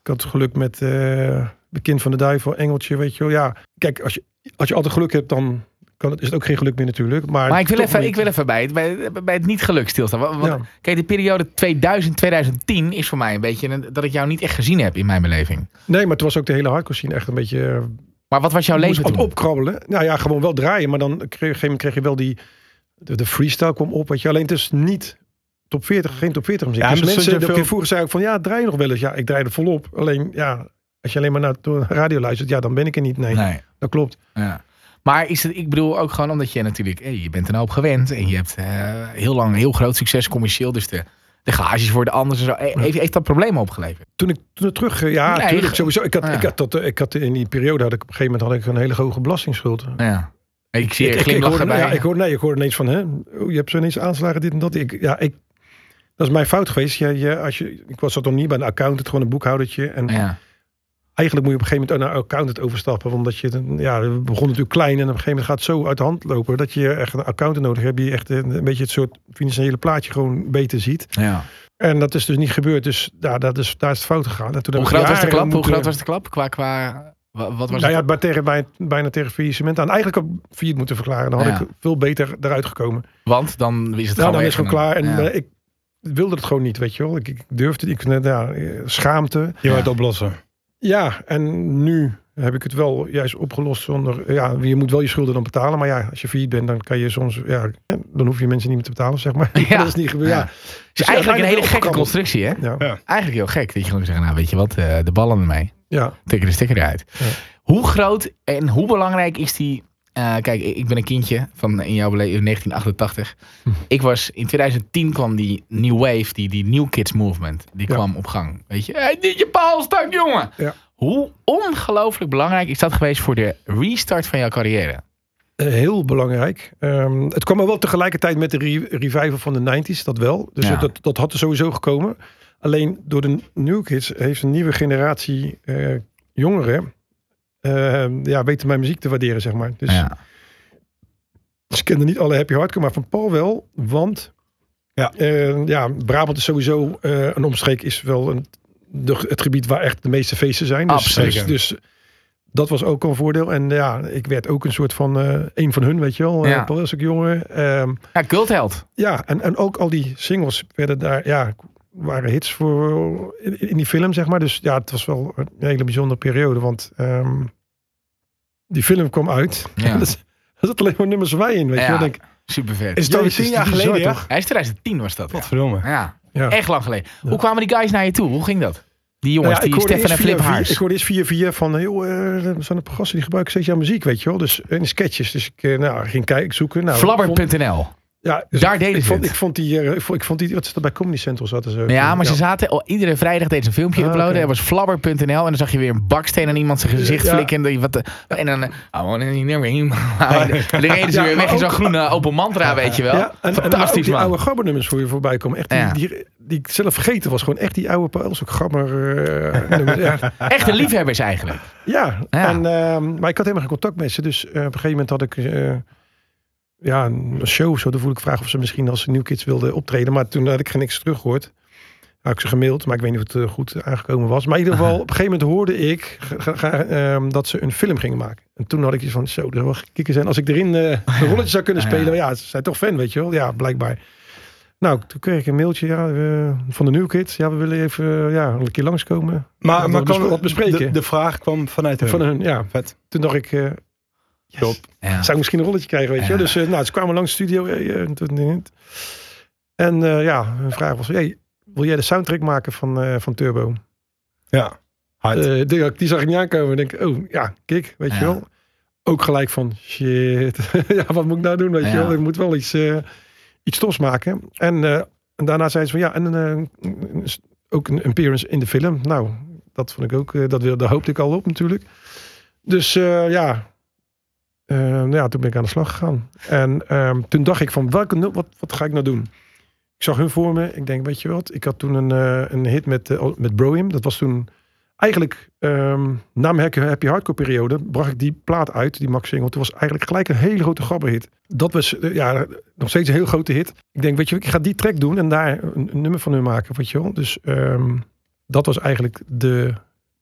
[SPEAKER 5] Ik had geluk met eh de kind van de duivel, Engeltje, weet je wel. Ja, kijk, als je, als je altijd geluk hebt, dan kan het, is het ook geen geluk meer natuurlijk. Maar,
[SPEAKER 3] Maar ik wil even,
[SPEAKER 5] niet.
[SPEAKER 3] ik wil even bij, het, bij, bij het niet geluk stilstaan. Want, want-
[SPEAKER 5] Ja.
[SPEAKER 3] Kijk, de periode 2000-2010 is voor mij een beetje een- dat ik jou niet echt gezien heb in mijn beleving.
[SPEAKER 5] Nee, maar het was ook de hele hardcore scene echt een beetje eh,
[SPEAKER 3] Maar wat was jouw leven toen?
[SPEAKER 5] opkrabbelen. Nou ja, gewoon wel draaien. Maar dan kreeg, op een gegeven moment kreeg je wel die... De, de freestyle kwam op, weet je. Alleen het is niet top 40, geen top 40 muziek.
[SPEAKER 4] Ja,
[SPEAKER 5] dus mensen,
[SPEAKER 4] veel-
[SPEAKER 5] keer vroeger zei ik van... Ja, draai je nog wel eens. Ja, ik draai er volop. Alleen, ja, als je alleen maar naar de radio luistert... Ja, dan ben ik er niet. Nee,
[SPEAKER 3] Nee.
[SPEAKER 5] dat klopt.
[SPEAKER 3] Ja. Maar is het, ik bedoel ook gewoon omdat je natuurlijk, hey, je bent een hoop gewend en je hebt eh, heel lang heel groot succes commercieel, dus de, de gages worden anders en zo. Eh, Heeft, heeft dat problemen opgeleverd?
[SPEAKER 5] Toen ik toen ik terug... eh, Ja,
[SPEAKER 3] Nee,
[SPEAKER 5] natuurlijk sowieso. Ik had,
[SPEAKER 3] ja.
[SPEAKER 5] ik, had dat, eh, ik had in die periode... Had ik op een gegeven moment had ik een hele hoge belastingsschuld.
[SPEAKER 3] Ja. Ik zie
[SPEAKER 5] Ik, ik, hoorde, ja, ik hoorde, nee, ik hoorde ineens van, hè, oh, je hebt zo ineens aanslagen, dit en dat. Ik, ja, ik, dat is mijn fout geweest. Je, je, als je, ik was dat nog niet bij een accountant, gewoon een boekhoudertje. En
[SPEAKER 3] ja.
[SPEAKER 5] Eigenlijk moet je op een gegeven moment naar een accountant overstappen. Omdat je, ja, we begonnen natuurlijk klein en op een gegeven moment gaat het zo uit de hand lopen. Dat je echt een accountant nodig hebt. Die echt een, een beetje het soort financiële plaatje gewoon beter ziet.
[SPEAKER 3] ja.
[SPEAKER 5] En dat is dus niet gebeurd. Dus ja, dat is, daar is het fout gegaan. En
[SPEAKER 3] Hoe groot was de klap? Hoe
[SPEAKER 5] moeten-
[SPEAKER 3] groot was de klap? Qua, qua, wa- wat was
[SPEAKER 5] nou
[SPEAKER 3] het?
[SPEAKER 5] ja, bij, tegen, bij, bijna tegen faillissement aan. Eigenlijk ook failliet moeten verklaren. Dan had
[SPEAKER 3] Ja.
[SPEAKER 5] ik veel beter eruit gekomen.
[SPEAKER 3] Want dan is het
[SPEAKER 5] Ja,
[SPEAKER 3] gewoon
[SPEAKER 5] dan is het gewoon klaar. En
[SPEAKER 3] ja.
[SPEAKER 5] eh, ik wilde het gewoon niet, weet je wel. Ik, ik durfde het. Ik, ja, eh, schaamte.
[SPEAKER 4] Je wordt oplossen.
[SPEAKER 5] Ja, en nu heb ik het wel juist opgelost zonder... Ja, je moet wel je schulden dan betalen. Maar ja, als je failliet bent, dan kan je soms... Ja, dan hoef je mensen niet meer te betalen, zeg maar.
[SPEAKER 3] Ja.
[SPEAKER 5] dat is niet gebeurd. Ja.
[SPEAKER 3] Ja.
[SPEAKER 5] Dus
[SPEAKER 3] Het is eigenlijk een hele gekke constructie, hè?
[SPEAKER 5] Ja,
[SPEAKER 4] Ja.
[SPEAKER 3] Eigenlijk heel gek. Dat je gewoon zegt, nou weet je wat, eh, de ballen ermee.
[SPEAKER 5] ja.
[SPEAKER 3] Tikken de sticker eruit.
[SPEAKER 5] Ja.
[SPEAKER 3] Hoe groot en hoe belangrijk is die... eh, kijk, ik ben een kindje van in jouw beleving 1988.
[SPEAKER 5] Hm.
[SPEAKER 3] Ik was in 2010 kwam die New Wave, die, die New Kids Movement, die
[SPEAKER 5] Ja.
[SPEAKER 3] kwam op gang. Weet je, hey, dit je paalstak, jongen.
[SPEAKER 5] Ja.
[SPEAKER 3] Hoe ongelooflijk belangrijk is dat geweest voor de restart van jouw carrière?
[SPEAKER 5] Eh, heel belangrijk. Ehm, het kwam er wel tegelijkertijd met de re- revival van de 90s, dat wel. Dus
[SPEAKER 3] Ja.
[SPEAKER 5] dat, dat had er sowieso gekomen. Alleen door de New Kids heeft een nieuwe generatie eh, jongeren... eh, ja, weten mijn muziek te waarderen, zeg maar. Dus
[SPEAKER 3] ja.
[SPEAKER 5] ze kenden niet alle happy hardcore, maar van Paul wel. Want
[SPEAKER 4] Ja.
[SPEAKER 5] eh, ja, Brabant is sowieso eh, een omstreek is wel een, de, het gebied waar echt de meeste feesten zijn. Dus, dus, dus dat was ook al een voordeel. En ja, ik werd ook een soort van eh een van hun, weet je wel.
[SPEAKER 3] Ja.
[SPEAKER 5] Ja. Paul is ook jongen. Ehm,
[SPEAKER 3] ja, cultheld.
[SPEAKER 5] ja, en, en ook al die singles werden daar, ja, waren hits voor in, in die film, zeg maar. Dus ja, het was wel een hele bijzondere periode. Want ehm, die film kwam uit.
[SPEAKER 3] Ja.
[SPEAKER 5] Er zat alleen maar nummers wij in, weet je
[SPEAKER 3] Ja.
[SPEAKER 5] wel. Denk,
[SPEAKER 3] Super vet.
[SPEAKER 4] Is het alweer
[SPEAKER 5] Jezus,
[SPEAKER 4] tien jaar geleden, ja?
[SPEAKER 5] toch?
[SPEAKER 3] Hij is 2010 was dat. Ja.
[SPEAKER 4] Godverdomme.
[SPEAKER 3] ja.
[SPEAKER 5] ja.
[SPEAKER 3] Echt lang geleden. Hoe kwamen die guys naar je toe? Hoe ging dat? Die jongens,
[SPEAKER 5] Nou ja, ik
[SPEAKER 3] die Stefan en Flip Haars.
[SPEAKER 5] Ik hoorde eerst via via van, heel, eh er zijn een programma die gebruiken steeds jouw muziek, weet je wel. Dus in sketches. Dus ik eh, nou, ging kijken, zoeken. Nou. Ja, dus
[SPEAKER 3] Daar
[SPEAKER 5] ik,
[SPEAKER 3] deden
[SPEAKER 5] ik
[SPEAKER 3] ze
[SPEAKER 5] vond,
[SPEAKER 3] het.
[SPEAKER 5] ik vond die, eh, ik vond, ik vond die, wat is dat bij Comedy Central zaten ze.
[SPEAKER 3] Ja, maar ze zaten oh, iedere vrijdag deden ze een filmpje
[SPEAKER 5] Ah,
[SPEAKER 3] uploaden.
[SPEAKER 5] oké.
[SPEAKER 3] Dat was flabber.nl. En dan zag je weer een baksteen aan iemand zijn gezicht
[SPEAKER 5] Ja.
[SPEAKER 3] flikken. En, die- wat de, en dan... eh, wanna never him. En dan reden ze
[SPEAKER 5] Ja,
[SPEAKER 3] weer weg in zo'n groene open mantra, weet je wel.
[SPEAKER 5] Ja, en, en ook
[SPEAKER 3] Fantastisch,
[SPEAKER 5] die
[SPEAKER 3] man.
[SPEAKER 5] oude gabbernummers voor je voorbij komen. Echt die,
[SPEAKER 3] Ja.
[SPEAKER 5] die, die ik zelf vergeten was. Gewoon echt die oude Paul ook gabber eh, nummers.
[SPEAKER 3] Echte liefhebbers eigenlijk.
[SPEAKER 5] ja.
[SPEAKER 3] Ja.
[SPEAKER 5] En, ehm, maar ik had helemaal geen contact met ze. Dus eh, op een gegeven moment had ik eh, ja, een show of zo. Dan voel ik vragen of ze misschien als New Kids wilden optreden. Maar toen had ik geen niks teruggehoord. Had ik ze gemaild, maar ik weet niet of het eh, goed aangekomen was. Maar in ieder geval, op een gegeven moment hoorde ik ga- ga- ehm, dat ze een film gingen maken. En toen had ik iets van, zo, er zou wel kikken zijn. Als ik erin eh, een rolletje zou kunnen spelen. Ja, ze zijn toch fan, weet je wel. Ja, blijkbaar. Nou, toen kreeg ik een mailtje ja, van de New Kids. Ja, we willen even ja, een keer langskomen.
[SPEAKER 4] Maar, maar kwam-
[SPEAKER 5] wat bespreken.
[SPEAKER 4] De, de vraag kwam vanuit hun.
[SPEAKER 5] Van hun, ja.
[SPEAKER 4] Vet.
[SPEAKER 5] Toen dacht ik, eh,
[SPEAKER 3] Ja.
[SPEAKER 5] zou ik misschien een rolletje krijgen, weet je.
[SPEAKER 3] Ja.
[SPEAKER 5] Dus eh, nou, ze kwamen langs de studio. eh, eh, en ja, hun vraag was, hey, wil jij de soundtrack maken van, van Turbo?
[SPEAKER 4] Ja.
[SPEAKER 5] Die, die zag ik niet aankomen. Ik denk, oh ja, kijk, weet
[SPEAKER 3] Ja.
[SPEAKER 5] je wel. Ook gelijk van, shit, ja, wat moet ik nou doen, weet
[SPEAKER 3] Ja.
[SPEAKER 5] je wel. Ik moet wel iets, iets tofs maken. En, en daarna zei ze van, ja, en ook een appearance in de film. Nou, dat vond ik ook, dat, wil- daar hoopte ik al op natuurlijk. Dus ja, nou ja, toen ben ik aan de slag gegaan. En ehm, toen dacht ik van, welke, wat, wat ga ik nou doen? Ik zag hun voor me. Ik denk, weet je wat? Ik had toen een, eh, een hit met, eh, met Brohim. Dat was toen eigenlijk ehm, na mijn Happy- Hardcore periode bracht ik die plaat uit, die Max Single. Toen was eigenlijk gelijk een hele grote gabberhit. Dat was eh, ja, nog steeds een heel grote hit. Ik denk, weet je, ik ga die track doen en daar een, nummer van hun maken, weet je wel. Dus ehm, dat was eigenlijk de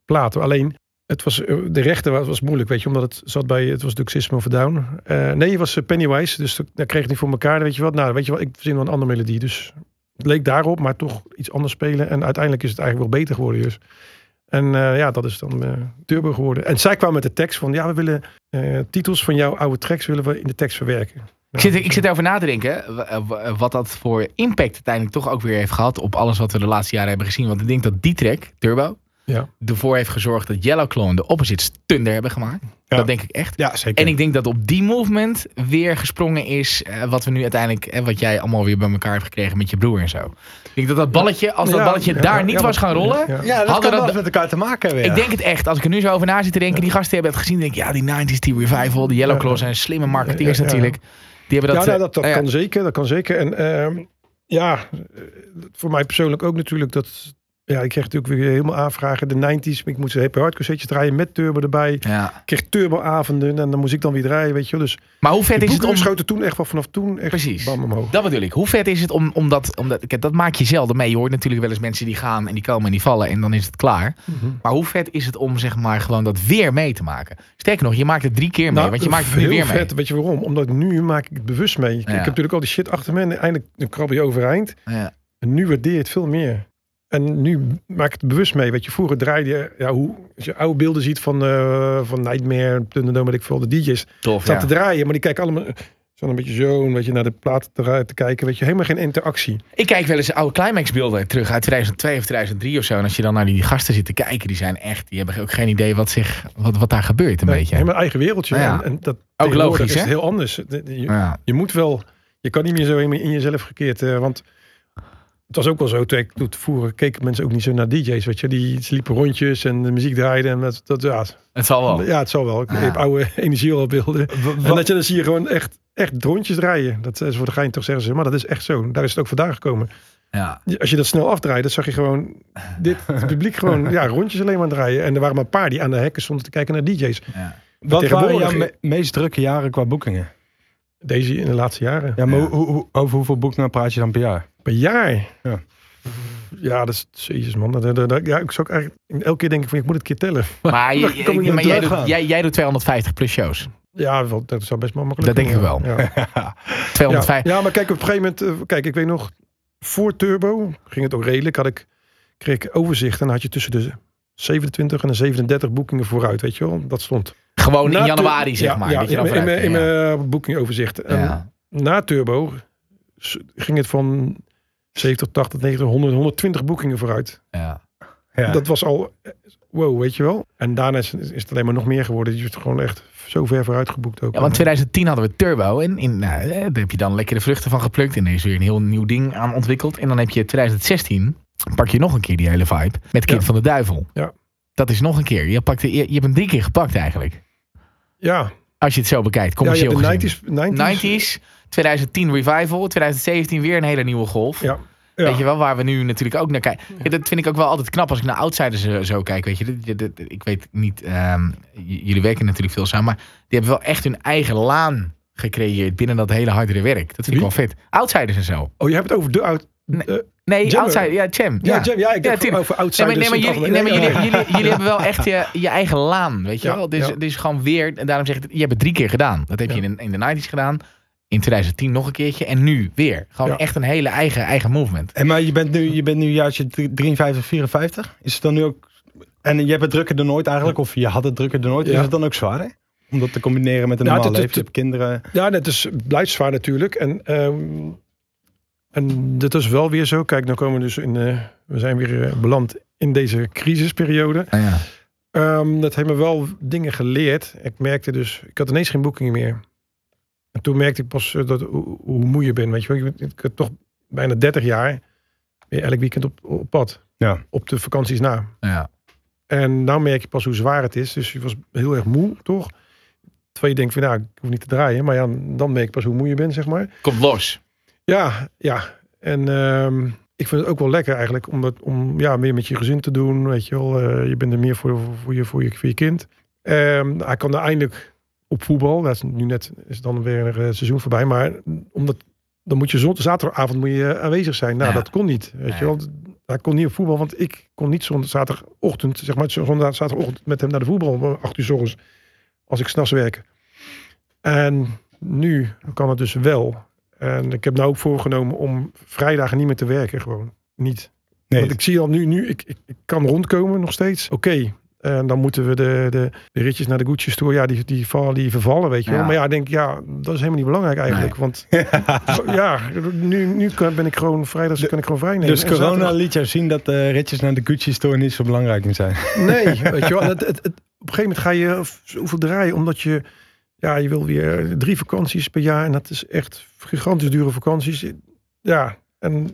[SPEAKER 5] plaat. Alleen het was, eh, de rechten was, was moeilijk, weet je, omdat het zat bij, het was natuurlijk System of Down. Eh, nee, het was eh, Pennywise, dus dat kreeg ik niet voor elkaar. Weet je wat, nou, weet je wat, ik verzin wel een andere melodie. Dus het leek daarop, maar toch iets anders spelen. En uiteindelijk is het eigenlijk wel beter geworden, dus. En ja, dat is dan eh, Turbo geworden. En zij kwam met de tekst van, ja, we willen titels van jouw oude tracks willen we in de tekst verwerken.
[SPEAKER 3] Ik zit, ik zit erover na te denken wat dat voor impact uiteindelijk toch ook weer heeft gehad op alles wat we de laatste jaren hebben gezien. Want ik denk dat die track, Turbo,
[SPEAKER 5] Ja.
[SPEAKER 3] ervoor heeft gezorgd dat Yellow Claw de opposite stunder hebben gemaakt.
[SPEAKER 4] Ja.
[SPEAKER 3] Dat denk ik echt.
[SPEAKER 4] Ja, zeker.
[SPEAKER 3] En ik denk dat op die movement weer gesprongen is eh, wat we nu uiteindelijk, eh, wat jij allemaal weer bij elkaar hebt gekregen met je broer en zo. Ik denk dat dat balletje, als dat
[SPEAKER 5] Ja,
[SPEAKER 3] balletje
[SPEAKER 5] ja,
[SPEAKER 3] daar
[SPEAKER 5] ja,
[SPEAKER 3] niet
[SPEAKER 5] ja,
[SPEAKER 3] was gaan rollen,
[SPEAKER 5] ja.
[SPEAKER 4] ja, dat
[SPEAKER 3] hadden
[SPEAKER 4] wel
[SPEAKER 3] dat-
[SPEAKER 4] eens met elkaar te maken hebben. ja.
[SPEAKER 3] ik denk het echt. Als ik er nu zo over na zit te denken, die gasten hebben het gezien, denk ik, ja, die 90s, die revival, die Yellow. Claw zijn slimme marketeers
[SPEAKER 5] Ja, ja, ja.
[SPEAKER 3] natuurlijk. Die hebben dat,
[SPEAKER 5] ja,
[SPEAKER 3] eh,
[SPEAKER 5] nou, dat, dat
[SPEAKER 3] nou ja,
[SPEAKER 5] kan zeker. Dat kan zeker. En ehm, ja, eh, voor mij persoonlijk ook natuurlijk dat. Ja, ik kreeg natuurlijk weer helemaal aanvragen. De 90s. Ik moest een happy hardcore setje draaien met turbo erbij.
[SPEAKER 3] ja.
[SPEAKER 5] Ik kreeg turbo-avonden en dan moest ik dan weer draaien, weet je wel. Dus
[SPEAKER 3] Maar hoe vet is het om...
[SPEAKER 5] schoten toen echt wel vanaf toen echt
[SPEAKER 3] Precies.
[SPEAKER 5] bam omhoog.
[SPEAKER 3] Dat bedoel ik. Hoe vet is het om, om dat... Om dat, kijk, dat maak je zelden mee. Je hoort natuurlijk wel eens mensen die gaan en die komen en die vallen en dan is het klaar.
[SPEAKER 5] Mhm.
[SPEAKER 3] Maar hoe vet is het om zeg maar gewoon dat weer mee te maken? Sterker nog, je maakt het drie keer mee,
[SPEAKER 5] Nou,
[SPEAKER 3] want je maakt het nu weer
[SPEAKER 5] vet.
[SPEAKER 3] mee.
[SPEAKER 5] Weet je waarom? Omdat nu maak ik het bewust mee. Ik,
[SPEAKER 3] Ja.
[SPEAKER 5] ik heb natuurlijk al die shit achter me en eindelijk krab je overeind.
[SPEAKER 3] Ja.
[SPEAKER 5] En nu waardeer je het veel meer. En nu maak ik het bewust mee. Weet je, vroeger draaide je, ja, hoe, als je oude beelden ziet van, eh van Nightmare, Thunderdome, weet ik veel, de DJ's,
[SPEAKER 3] Tof,
[SPEAKER 5] staat
[SPEAKER 3] ja.
[SPEAKER 5] te draaien, maar die kijken allemaal zo een beetje zo, een beetje naar de plaat te, te kijken, weet je, helemaal geen interactie.
[SPEAKER 3] Ik kijk wel eens oude climaxbeelden terug uit 2002 of 2003 of zo. En als je dan naar die gasten zit te kijken, die zijn echt... Die hebben ook geen idee wat, zich, wat, wat daar gebeurt een
[SPEAKER 5] Nee,
[SPEAKER 3] beetje.
[SPEAKER 5] Helemaal eigen wereldje.
[SPEAKER 3] Ja.
[SPEAKER 5] En, en dat tegenwoordig
[SPEAKER 3] logisch,
[SPEAKER 5] is
[SPEAKER 3] hè?
[SPEAKER 5] heel anders. De- de- Je,
[SPEAKER 3] Ja.
[SPEAKER 5] je moet wel, je kan niet meer zo helemaal in jezelf gekeerd, eh, want het was ook wel zo, toen ik toen vroeger keken mensen ook niet zo naar DJ's, weet je, die sliepen rondjes en de muziek draaide en dat, dat ja,
[SPEAKER 3] Het zal wel.
[SPEAKER 5] ja, het zal wel. Ik
[SPEAKER 3] Ja.
[SPEAKER 5] heb oude energiebeelden. En dat je dan zie je gewoon echt, echt rondjes draaien. Dat is voor de gein toch zeggen ze, maar dat is echt zo. Daar is het ook vandaan gekomen.
[SPEAKER 3] Ja.
[SPEAKER 5] Als je dat snel afdraait, dan zag je gewoon dit het publiek gewoon ja, rondjes alleen maar draaien. En er waren maar een paar die aan de hekken stonden te kijken naar DJ's.
[SPEAKER 3] Ja.
[SPEAKER 4] Wat waren jouw me- meest drukke jaren qua boekingen?
[SPEAKER 5] Deze in de laatste jaren.
[SPEAKER 4] Ja, maar
[SPEAKER 3] Ja.
[SPEAKER 4] hoe- hoe- over hoeveel boekingen praat je dan per jaar?
[SPEAKER 5] Per jaar.
[SPEAKER 4] Ja.
[SPEAKER 5] Ja, dat is, jezus man. Dat, dat, dat- ja, ik zou ook eigenlijk, elke keer denk ik van, ik moet het een keer tellen.
[SPEAKER 3] Maar, je-
[SPEAKER 5] ik
[SPEAKER 3] maar jij, doet, jij, jij doet 250 plus shows.
[SPEAKER 5] Ja, dat zou best wel makkelijk
[SPEAKER 3] Dat denk ik wel.
[SPEAKER 5] Ja. Ja.
[SPEAKER 3] 250.
[SPEAKER 5] Ja, maar kijk, op een gegeven moment, eh, kijk, ik weet nog, voor Turbo ging het ook redelijk. Had ik, kreeg ik overzicht en dan had je tussen de 27 en de 37 boekingen vooruit, weet je wel. Dat stond.
[SPEAKER 3] Gewoon
[SPEAKER 5] Na
[SPEAKER 3] in
[SPEAKER 5] Tur-
[SPEAKER 3] januari, zeg
[SPEAKER 5] ja,
[SPEAKER 3] maar.
[SPEAKER 5] Ja,
[SPEAKER 3] je
[SPEAKER 5] in,
[SPEAKER 3] dan
[SPEAKER 5] mijn- mijn boekingoverzicht. Na Turbo ging het van 70, 80, 90, 100, 120 boekingen vooruit.
[SPEAKER 3] Ja.
[SPEAKER 4] Ja.
[SPEAKER 5] Dat was al, wow, weet je wel. En daarna is, is het alleen maar nog meer geworden. Je hebt gewoon echt zo ver vooruit geboekt ook.
[SPEAKER 3] Ja, want 2010 hadden we Turbo. En in, nou, eh, daar heb je dan lekker de vruchten van geplukt. En er is weer een heel nieuw ding aan ontwikkeld. En dan heb je 2016. Pak je nog een keer die hele vibe. Met Kind
[SPEAKER 5] Ja.
[SPEAKER 3] van de Duivel.
[SPEAKER 5] Ja.
[SPEAKER 3] Dat is nog een keer. Je, pakt, je, je hebt hem drie keer gepakt eigenlijk.
[SPEAKER 5] Ja,
[SPEAKER 3] Als je het zo bekijkt.
[SPEAKER 5] ja je
[SPEAKER 3] Commercieel
[SPEAKER 5] hebt de
[SPEAKER 3] gezien.
[SPEAKER 5] 90s. 90s.
[SPEAKER 3] 90s. 2010 Revival. 2017 weer een hele nieuwe golf.
[SPEAKER 5] Ja. Ja.
[SPEAKER 3] Weet je wel, waar we nu natuurlijk ook naar kijken. Ja, dat vind ik ook wel altijd knap als ik naar outsiders eh, zo kijk. Weet je, Dit- dit- dit- ik weet niet, ehm, jullie werken natuurlijk veel samen, maar die hebben wel echt hun eigen laan gecreëerd binnen dat hele hardere werk. Dat vind ik wel vet. Outsiders en zo.
[SPEAKER 5] Oh, je hebt het over de oud.
[SPEAKER 3] Nee.
[SPEAKER 5] eh,
[SPEAKER 3] Nee,
[SPEAKER 5] Jammer.
[SPEAKER 3] outsider, ja, Cham.
[SPEAKER 5] ja, Jam, ja, ik
[SPEAKER 3] Ja,
[SPEAKER 5] heb
[SPEAKER 3] tuurlijk.
[SPEAKER 5] over
[SPEAKER 3] Nee,
[SPEAKER 5] outsiders.
[SPEAKER 3] maar, nee, maar jullie, nee, maar
[SPEAKER 5] algemeen.
[SPEAKER 3] jullie,
[SPEAKER 5] Ja,
[SPEAKER 3] jullie, jullie hebben wel echt je, je eigen laan, weet je
[SPEAKER 5] Ja,
[SPEAKER 3] wel. Dus,
[SPEAKER 5] ja.
[SPEAKER 3] dus gewoon weer, en daarom zeg ik, je hebt het drie keer gedaan. Dat heb je
[SPEAKER 5] Ja.
[SPEAKER 3] in, de- in de 90s gedaan, in 2010 nog een keertje en nu weer. Gewoon
[SPEAKER 5] Ja.
[SPEAKER 3] echt een hele eigen, eigen movement.
[SPEAKER 4] En maar je bent nu, je bent nu jaartje 53, 54. Is het dan nu ook... En je hebt het drukker dan nooit eigenlijk, of je had het drukker dan ooit. Is het dan ook zwaar, hè? Om dat te combineren met een
[SPEAKER 5] Ja,
[SPEAKER 4] normaal
[SPEAKER 5] het-
[SPEAKER 4] leven.
[SPEAKER 5] het-
[SPEAKER 4] hebt kinderen.
[SPEAKER 5] Ja, dat is, blijft zwaar natuurlijk. En, ehm, en dat is wel weer zo. Kijk, dan komen we dus in. eh, we zijn weer eh, beland in deze crisisperiode.
[SPEAKER 3] Ah, ja.
[SPEAKER 5] Ehm, dat heeft me wel dingen geleerd. Ik merkte dus, ik had ineens geen boekingen meer. En toen merkte ik pas eh, dat, hoe, hoe moe je bent. Weet je wel, ik, ik had toch bijna 30 jaar. je elk weekend op, op pad.
[SPEAKER 4] Ja.
[SPEAKER 5] Op de vakanties na.
[SPEAKER 3] Ja.
[SPEAKER 5] En nou merk je pas hoe zwaar het is. Dus je was heel erg moe, toch? Terwijl je denkt van, nou, ik hoef niet te draaien. Maar ja, dan merk je pas hoe moe je bent, zeg maar.
[SPEAKER 3] Komt los.
[SPEAKER 5] Ja, ja. En ehm, ik vind het ook wel lekker eigenlijk om, dat, om ja, meer met je gezin te doen. Weet je wel, Eh, je bent er meer voor, voor, je, voor, je, voor je kind. Ehm, hij kan er eindelijk op voetbal. Dat is nu net is dan weer een eh, seizoen voorbij. Maar omdat dan moet je zond, zaterdagavond moet je aanwezig zijn. Nou,
[SPEAKER 3] Ja.
[SPEAKER 5] dat kon niet. Weet je wel. Hij kon niet op voetbal, want ik kon niet zondag, zaterdagochtend, zeg maar, zondag, zaterdagochtend met hem naar de voetbal om acht uur 's ochtends, als ik s'nachts werk. En nu kan het dus wel. En ik heb nou ook voorgenomen om vrijdagen niet meer te werken, gewoon niet.
[SPEAKER 4] Nee,
[SPEAKER 5] Want ik zie al nu, nu ik, ik, ik kan rondkomen nog steeds. Oké. En dan moeten we de, de, de ritjes naar de Gucci Store, ja, die, die, vallen, die vervallen, weet je wel. Maar ja, ik denk, ja, dat is helemaal niet belangrijk eigenlijk. Want ja, nu, nu kan, ben ik gewoon vrijdag, dus kan ik gewoon vrij nemen.
[SPEAKER 4] dus
[SPEAKER 5] En
[SPEAKER 4] corona
[SPEAKER 5] zaterdag-
[SPEAKER 4] liet jou zien dat de ritjes naar de Gucci store niet zo belangrijk meer zijn.
[SPEAKER 5] Nee, weet je wel. Het, het, het- op een gegeven moment ga je zoveel draaien, omdat je, ja, je wil weer drie vakanties per jaar. En dat is echt gigantisch dure vakanties. Ja, en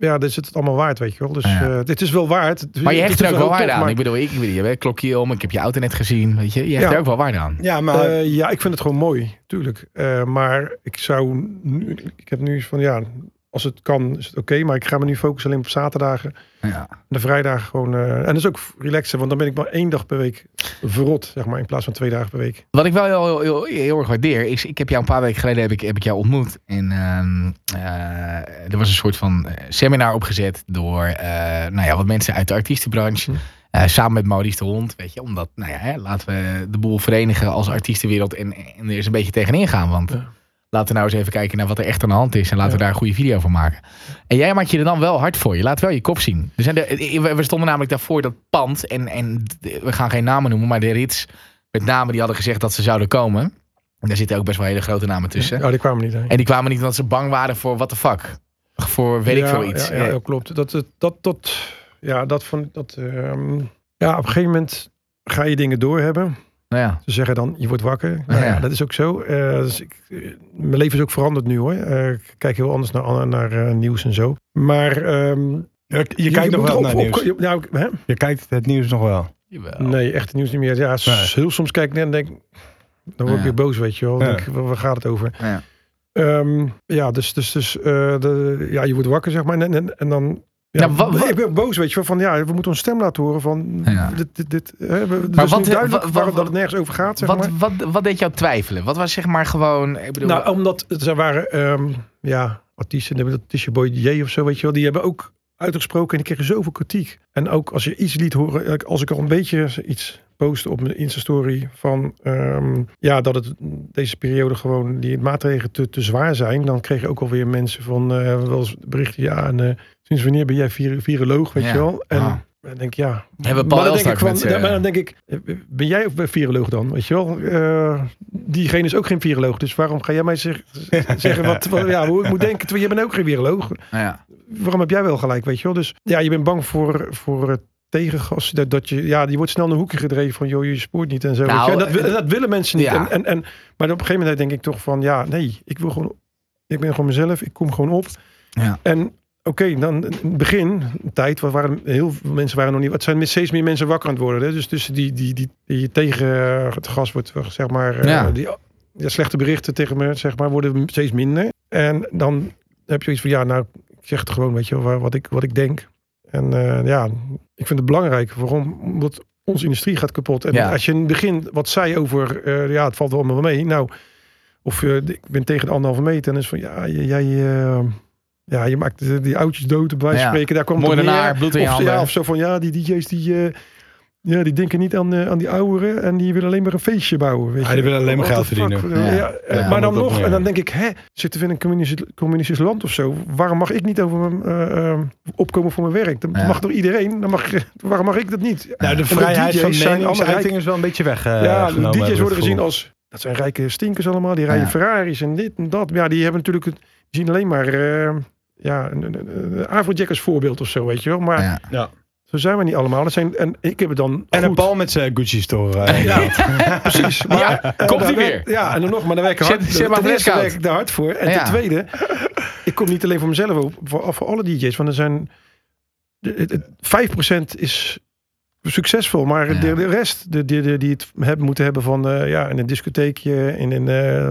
[SPEAKER 5] ja, dit is het allemaal waard, weet je wel. Dus
[SPEAKER 3] Ja.
[SPEAKER 5] eh, dit is wel waard.
[SPEAKER 3] Maar je
[SPEAKER 5] is
[SPEAKER 3] er ook wel waarde aan.
[SPEAKER 5] maar-
[SPEAKER 3] Ik bedoel, ik, ik, je hebt een klokje om, ik heb je auto net gezien. Weet je, je hecht
[SPEAKER 5] Ja.
[SPEAKER 3] er ook wel waarde aan.
[SPEAKER 4] Ja, maar
[SPEAKER 5] Eh, ja, ik vind het gewoon mooi, tuurlijk. Eh, maar ik zou nu, ik heb nu van ja, als het kan is het oké, maar ik ga me nu focussen alleen op zaterdagen.
[SPEAKER 3] Ja.
[SPEAKER 5] De vrijdagen gewoon. eh, en dat is ook relaxen, want dan ben ik maar één dag per week verrot, zeg maar, in plaats van twee dagen per week.
[SPEAKER 3] Wat ik wel heel, heel, erg waardeer, is ik heb jou een paar weken geleden heb ik, heb ik jou ontmoet. En ehm, eh, er was een soort van eh, seminar opgezet door nou ja, wat mensen uit de artiestenbranche. Eh, samen met Maurice de Hond, weet je. Omdat, nou ja, hè, laten we de boel verenigen als artiestenwereld en, en er eens een beetje tegenin gaan. Want
[SPEAKER 5] Ja.
[SPEAKER 3] Laten we nou eens even kijken naar wat er echt aan de hand is. En laten we daar een goede video van maken. En jij maakt je er dan wel hard voor. Je laat wel je kop zien. Er zijn de, we we stonden namelijk daarvoor dat pand. En, en we gaan geen namen noemen, maar de rits met namen die hadden gezegd dat ze zouden komen. En daar zitten ook best wel hele grote namen tussen.
[SPEAKER 5] Ja, die kwamen niet. hè.
[SPEAKER 3] En die kwamen niet omdat ze bang waren voor what the fuck. Voor weet ik veel iets.
[SPEAKER 5] Ja, ja, klopt. Dat, dat, dat, dat, ja, dat van dat. ehm, ja, op een gegeven moment ga je dingen doorhebben.
[SPEAKER 3] Nou ja.
[SPEAKER 5] Ze zeggen dan, je wordt wakker. Nou,
[SPEAKER 3] Ja.
[SPEAKER 5] ja. dat is ook zo. Eh, dus ik, eh, mijn leven is ook veranderd nu hoor. Eh, ik kijk heel anders naar, naar nieuws en zo. Maar ehm,
[SPEAKER 4] je, je kijkt nog wel
[SPEAKER 5] op-
[SPEAKER 4] naar
[SPEAKER 5] op-
[SPEAKER 4] nieuws.
[SPEAKER 5] je- nou, hè?
[SPEAKER 4] Je kijkt het nieuws nog wel.
[SPEAKER 3] Jawel.
[SPEAKER 5] Nee, echt nieuws niet meer. Ja,
[SPEAKER 4] Nee.
[SPEAKER 5] heel soms kijk ik net en denk, dan word ik
[SPEAKER 3] Ja.
[SPEAKER 5] weer boos, weet je wel. Denk ik, waar waar gaat het over?
[SPEAKER 3] Ja.
[SPEAKER 5] Ehm, ja, dus, dus, dus eh, de, ja, je wordt wakker, zeg maar. En, en, en dan. Ja,
[SPEAKER 3] wa-
[SPEAKER 5] ik ben boos, weet je wel. Van ja, we moeten onze stem laten horen. Van
[SPEAKER 3] Ja.
[SPEAKER 5] dit, dit, dit, hè, we, het
[SPEAKER 3] Maar
[SPEAKER 5] is
[SPEAKER 3] wat-
[SPEAKER 5] nu duidelijk
[SPEAKER 3] wa- wa-
[SPEAKER 5] waarom
[SPEAKER 3] wa-
[SPEAKER 5] dat het nergens over gaat, zeg
[SPEAKER 3] Wat,
[SPEAKER 5] maar.
[SPEAKER 3] wat, wat deed jou twijfelen? Wat was zeg maar gewoon... Ik bedoel,
[SPEAKER 5] Nou, omdat er waren ehm, ja, artiesten, dat is je boy J of zo, weet je wel, die hebben ook uitgesproken en die kregen zoveel kritiek. En ook als je iets liet horen, eh, als ik al een beetje iets postte op mijn Insta-story van ehm, ja, dat het deze periode gewoon die maatregelen te, te zwaar zijn, dan kreeg je ook alweer mensen van eh, wel eens berichten, ja, en eh, sinds wanneer ben jij vir viroloog, weet
[SPEAKER 3] Ja.
[SPEAKER 5] je wel? En
[SPEAKER 3] Ah.
[SPEAKER 5] dan denk ik, ja.
[SPEAKER 3] Hebben Paul
[SPEAKER 5] maar dan denk ik van,
[SPEAKER 3] met z'n-
[SPEAKER 5] maar dan denk ik, ben jij ook viroloog dan? Weet je wel? Eh, diegene is ook geen viroloog, dus waarom ga jij mij zeg- zeggen wat, wat- ja, hoe ik moet denken? Terwijl jij bent ook geen viroloog.
[SPEAKER 3] nou ja.
[SPEAKER 5] Waarom heb jij wel gelijk, weet je wel? Dus ja, je bent bang voor, voor tegengas. Dat, dat je, ja, die wordt snel naar een hoekje gedreven van, joh, je spoort niet en zo.
[SPEAKER 3] Nou,
[SPEAKER 5] dat, dat willen mensen niet.
[SPEAKER 3] ja.
[SPEAKER 5] En, en, en, maar op een gegeven moment denk ik toch van, ja, nee, ik wil gewoon, ik ben gewoon mezelf, ik kom gewoon op.
[SPEAKER 3] Ja.
[SPEAKER 5] En oké, dan in het begin, een tijd, waar waren heel veel mensen waren nog niet. Het zijn steeds meer mensen wakker aan het worden. Hè? Dus tussen die, die, die, die tegen eh, het gas wordt, zeg maar, eh,
[SPEAKER 3] Ja.
[SPEAKER 5] die, slechte berichten tegen me, zeg maar, worden steeds minder. En dan heb je iets van, ja, nou, ik zeg het gewoon, weet je, wat ik, wat ik denk. En eh, ja, ik vind het belangrijk. Waarom? Omdat onze industrie gaat kapot. En
[SPEAKER 3] Ja.
[SPEAKER 5] als je in het begin wat zei over, eh, ja, het valt wel allemaal mee. Nou, of eh, ik ben tegen de anderhalve meter. En is van, ja, jij, eh, ja, je maakt de- die oudjes dood, bij wijze van
[SPEAKER 3] Ja.
[SPEAKER 5] spreken. Daar komt neer.
[SPEAKER 3] bloed in je
[SPEAKER 5] of,
[SPEAKER 3] handen.
[SPEAKER 5] ja, of zo van, ja, die DJ's die... eh, ja, die denken niet aan, eh, aan die ouderen en die willen alleen maar een feestje bouwen. Weet
[SPEAKER 4] Ja,
[SPEAKER 5] je.
[SPEAKER 4] die willen alleen maar geld verdienen.
[SPEAKER 5] Ja,
[SPEAKER 3] Ja.
[SPEAKER 5] eh,
[SPEAKER 3] Ja,
[SPEAKER 5] maar dan nog, en dan denk ik, hè, zitten we in een communistisch, communistisch land of zo? Waarom mag ik niet over mijn eh, eh, opkomen voor mijn werk? Dat
[SPEAKER 3] Ja.
[SPEAKER 5] mag door iedereen. Dan mag, waarom mag ik dat niet?
[SPEAKER 4] Nou, de vrijheid
[SPEAKER 5] DJ's
[SPEAKER 4] van meningsuiting is wel een beetje weg. eh,
[SPEAKER 5] ja, de
[SPEAKER 4] genomen,
[SPEAKER 5] DJ's worden gezien als dat zijn rijke stinkers allemaal. Die rijden
[SPEAKER 3] Ja.
[SPEAKER 5] Ferraris en dit en dat. Ja, die hebben natuurlijk het, die zien alleen maar eh, ja, een, een, een Afrojack als voorbeeld of zo, weet je wel. Maar
[SPEAKER 3] Ja.
[SPEAKER 4] Ja.
[SPEAKER 5] Zo zijn we niet allemaal. Dat zijn, en ik heb het dan
[SPEAKER 4] En een bal met zijn Gucci store. eh,
[SPEAKER 5] Ja, precies. Maar,
[SPEAKER 3] Ja,
[SPEAKER 5] eh,
[SPEAKER 3] komt ie
[SPEAKER 5] werk-
[SPEAKER 3] weer.
[SPEAKER 5] Ja, en dan nog, maar dan werk ik hard.
[SPEAKER 3] Zet- zet maar
[SPEAKER 5] ten eerste werk ik daar hard voor. En
[SPEAKER 3] Ja.
[SPEAKER 5] ten tweede, ik kom niet alleen voor mezelf op, voor, voor alle DJ's. Want er zijn, de- het- het- 5% is succesvol, maar
[SPEAKER 3] Ja.
[SPEAKER 5] de, de rest, de, de, de- die het hebben, moeten hebben van uh, ja, in een discotheekje, in een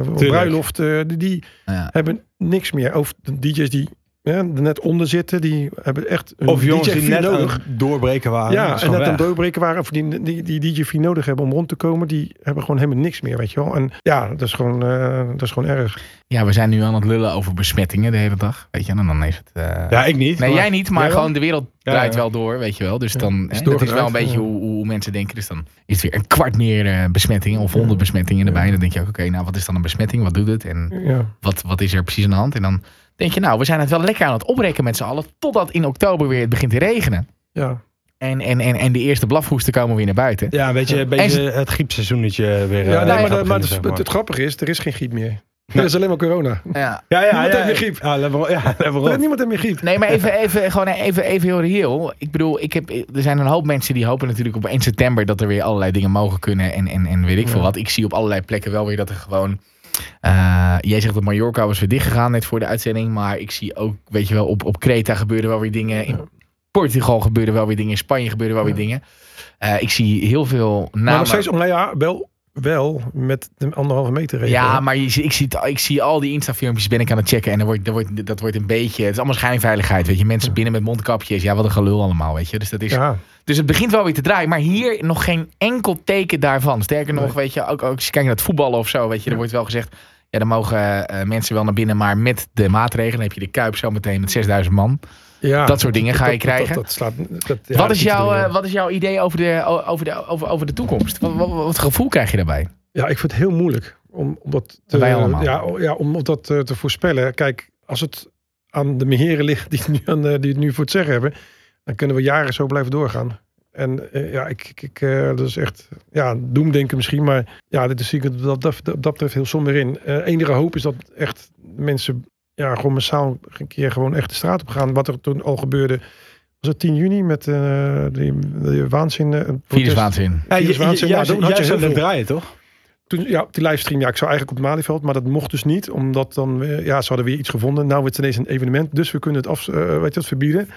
[SPEAKER 5] uh, bruiloft, uh, die, die
[SPEAKER 3] Ja.
[SPEAKER 5] hebben niks meer. Of de DJ's die ja, er net onder zitten, die hebben echt een
[SPEAKER 4] Of jongens
[SPEAKER 5] DJ
[SPEAKER 4] die net
[SPEAKER 5] nodig.
[SPEAKER 4] aan het doorbreken waren.
[SPEAKER 5] Ja, en net aan doorbreken waren, of die, die, die DJ nodig hebben om rond te komen, die hebben gewoon helemaal niks meer, weet je wel. En ja, dat is gewoon, uh, dat is gewoon erg.
[SPEAKER 3] Ja, we zijn nu aan het lullen over besmettingen de hele dag. Weet je, en dan is het. uh...
[SPEAKER 4] Ja, ik niet.
[SPEAKER 3] Nee,
[SPEAKER 4] maar-
[SPEAKER 3] jij niet, maar gewoon de wereld draait
[SPEAKER 4] ja.
[SPEAKER 3] wel door, weet je wel. Dus dan
[SPEAKER 5] is
[SPEAKER 3] hè, dat is wel een beetje
[SPEAKER 5] ja.
[SPEAKER 3] hoe, hoe mensen denken. Dus dan is het weer een kwart meer eh, besmettingen of honderd besmettingen erbij. Dan denk je ook, oké, nou wat is dan een besmetting? Wat doet het? En
[SPEAKER 5] Ja.
[SPEAKER 3] wat, wat is er precies aan de hand? En dan denk je, nou, we zijn het wel lekker aan het oprekken met z'n allen. Totdat in oktober weer het begint te regenen.
[SPEAKER 5] Ja.
[SPEAKER 3] En, en, en, en de eerste blafhoesten komen weer naar buiten.
[SPEAKER 4] Ja, een beetje, een beetje het griepseizoenetje weer.
[SPEAKER 5] Ja,
[SPEAKER 4] eh,
[SPEAKER 5] nee, maar, de- maar het,
[SPEAKER 4] zeg maar.
[SPEAKER 5] het grappige is, er is geen griep meer. Er is alleen maar corona.
[SPEAKER 3] Ja.
[SPEAKER 4] Ja, ja,
[SPEAKER 5] Niemand
[SPEAKER 4] ja,
[SPEAKER 5] heeft meer griep.
[SPEAKER 4] Ja, level, ja, level
[SPEAKER 5] Er niemand heeft meer griep.
[SPEAKER 3] Nee, maar even, even, gewoon even, even heel reëel. Ik bedoel, ik heb, er zijn een hoop mensen die hopen natuurlijk op 1 september dat er weer allerlei dingen mogen kunnen. En, en, en weet ik veel
[SPEAKER 5] Ja.
[SPEAKER 3] wat. Ik zie op allerlei plekken wel weer dat er gewoon. Eh, jij zegt dat Mallorca was weer dichtgegaan net voor de uitzending. Maar ik zie ook, weet je wel, op, op Kreta gebeuren wel weer dingen. In Portugal gebeuren wel weer dingen. In Spanje gebeuren wel weer dingen. Eh, ik zie heel veel
[SPEAKER 5] Maar
[SPEAKER 3] namen.
[SPEAKER 5] nog steeds, nou ja, wel, wel met de anderhalve meter regel.
[SPEAKER 3] Ja, maar je, ik, zie, ik zie al die Insta-filmpjes ben ik aan het checken. En er wordt, er wordt, dat wordt een beetje... Het is allemaal schijnveiligheid, weet je. Mensen binnen met mondkapjes. Ja, wat een gelul allemaal, weet je. Dus, dat is,
[SPEAKER 5] Ja,
[SPEAKER 3] dus het begint wel weer te draaien. Maar hier nog geen enkel teken daarvan. Sterker nog,
[SPEAKER 5] Nee.
[SPEAKER 3] weet je, ook, ook als je kijkt naar het voetballen of zo. Weet je, er wordt wel gezegd... Ja, dan mogen eh, mensen wel naar binnen. Maar met de maatregelen dan heb je de Kuip zo meteen met 6000 man.
[SPEAKER 5] Ja.
[SPEAKER 3] Dat soort dingen ga je krijgen.
[SPEAKER 5] Dat, dat slaat, dat, ja,
[SPEAKER 3] wat,
[SPEAKER 5] dat
[SPEAKER 3] is
[SPEAKER 5] ziet
[SPEAKER 3] jouw,
[SPEAKER 5] wel.
[SPEAKER 3] eh, wat is jouw idee over de, over de, over, over de toekomst? Wat, wat, wat gevoel krijg je daarbij?
[SPEAKER 5] Ja, ik vind het heel moeilijk om, om dat te. Ja, ja, om dat eh, te voorspellen. Kijk, als het aan de heren ligt die het, nu aan, eh, die het nu voor het zeggen hebben, dan kunnen we jaren zo blijven doorgaan. En ja, ik, ik, dat is echt, ja, doemdenken misschien, maar ja, dit is zie ik dat, dat, dat betreft heel somber in. Eh enige hoop is dat echt mensen, ja, gewoon massaal een keer gewoon echt de straat op gaan. Wat er toen al gebeurde, was het 10 juni met eh die, die waanzin. eh, protest.
[SPEAKER 3] Viruswaanzin.
[SPEAKER 4] Ja,
[SPEAKER 5] Viruswaanzin, dan
[SPEAKER 4] jij
[SPEAKER 5] had je heel veel.
[SPEAKER 4] draaien, toch?
[SPEAKER 5] Toen, ja, op die livestream, ja, ik zou eigenlijk op Malieveld, maar dat mocht dus niet, omdat dan, eh, ja, ze hadden weer iets gevonden. Nou wordt het ineens een evenement, dus we kunnen het af, eh, weet je, het verbieden.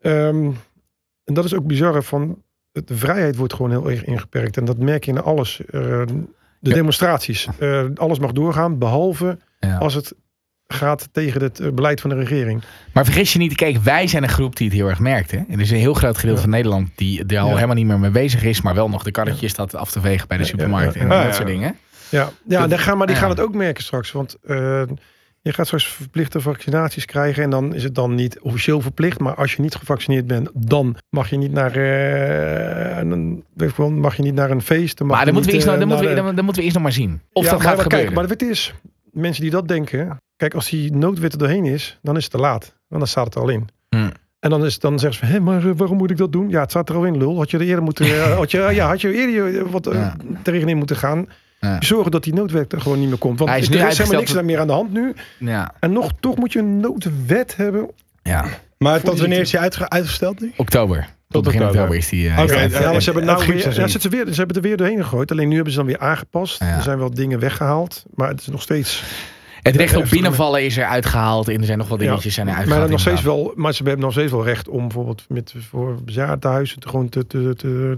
[SPEAKER 5] Ehm, en dat is ook bizar, van het- de vrijheid wordt gewoon heel erg ingeperkt. En dat merk je in alles. Eh, de
[SPEAKER 3] Ja.
[SPEAKER 5] demonstraties, Eh, alles mag doorgaan, behalve
[SPEAKER 3] Ja.
[SPEAKER 5] als het gaat tegen het eh, beleid van de regering.
[SPEAKER 3] Maar vergis je niet, kijk, wij zijn een groep die het heel erg merkt. Hè? Er is een heel groot gedeelte
[SPEAKER 5] Ja.
[SPEAKER 3] van Nederland die er al
[SPEAKER 5] Ja.
[SPEAKER 3] helemaal niet meer mee bezig is, maar wel nog de karretjes staat af te vegen bij de supermarkt en dat soort dingen.
[SPEAKER 5] Ja, ja
[SPEAKER 3] Dat-
[SPEAKER 5] gaan, maar die gaan het ook merken straks. Want eh, je gaat straks verplichte vaccinaties krijgen. En dan is het dan niet officieel verplicht. Maar als je niet gevaccineerd bent, dan mag je niet naar, eh, een, mag je niet naar een feest. Dan mag
[SPEAKER 3] Maar dan moeten, we eerst nog, dan, moeten we, dan, dan moeten we eerst nog maar zien of
[SPEAKER 5] Ja,
[SPEAKER 3] dat
[SPEAKER 5] maar
[SPEAKER 3] gaat
[SPEAKER 5] kijk,
[SPEAKER 3] gebeuren.
[SPEAKER 5] Maar het is, mensen die dat denken. Kijk, als die noodwet er doorheen is, dan is het te laat. Want dan staat het er al in.
[SPEAKER 3] Hmm.
[SPEAKER 5] En dan, is, dan zeggen ze, hé, maar eh, waarom moet ik dat doen? Ja, het staat er al in, lul. Had je er eerder moeten, eh, had je, ja, had je eerder eh, wat
[SPEAKER 3] Ja.
[SPEAKER 5] tegenin moeten gaan.
[SPEAKER 3] Ja.
[SPEAKER 5] Zorgen dat die noodwet er gewoon niet meer komt. Want
[SPEAKER 3] Hij is
[SPEAKER 5] er is helemaal niks meer aan de hand nu.
[SPEAKER 3] Ja,
[SPEAKER 5] En nog, toch moet je een noodwet hebben.
[SPEAKER 3] ja.
[SPEAKER 4] Maar tot wanneer is je uitge- uitgesteld nu?
[SPEAKER 3] oktober. Tot, begin
[SPEAKER 4] oktober.
[SPEAKER 3] is die. eh,
[SPEAKER 4] Oké,
[SPEAKER 3] is die
[SPEAKER 4] ja,
[SPEAKER 5] maar ze hebben, nou weer, ja, ze, hebben weer, ze hebben het er weer doorheen gegooid. Alleen nu hebben ze dan weer aangepast. Er zijn wel dingen weggehaald. Maar het is nog steeds...
[SPEAKER 3] het recht op binnenvallen is er uitgehaald en er zijn nog wel dingetjes zijn er
[SPEAKER 5] Maar,
[SPEAKER 3] uitgehaald.
[SPEAKER 5] dan nog steeds wel, maar ze hebben nog steeds wel recht om bijvoorbeeld met, voor bejaardenhuizen te, gewoon te, te, te,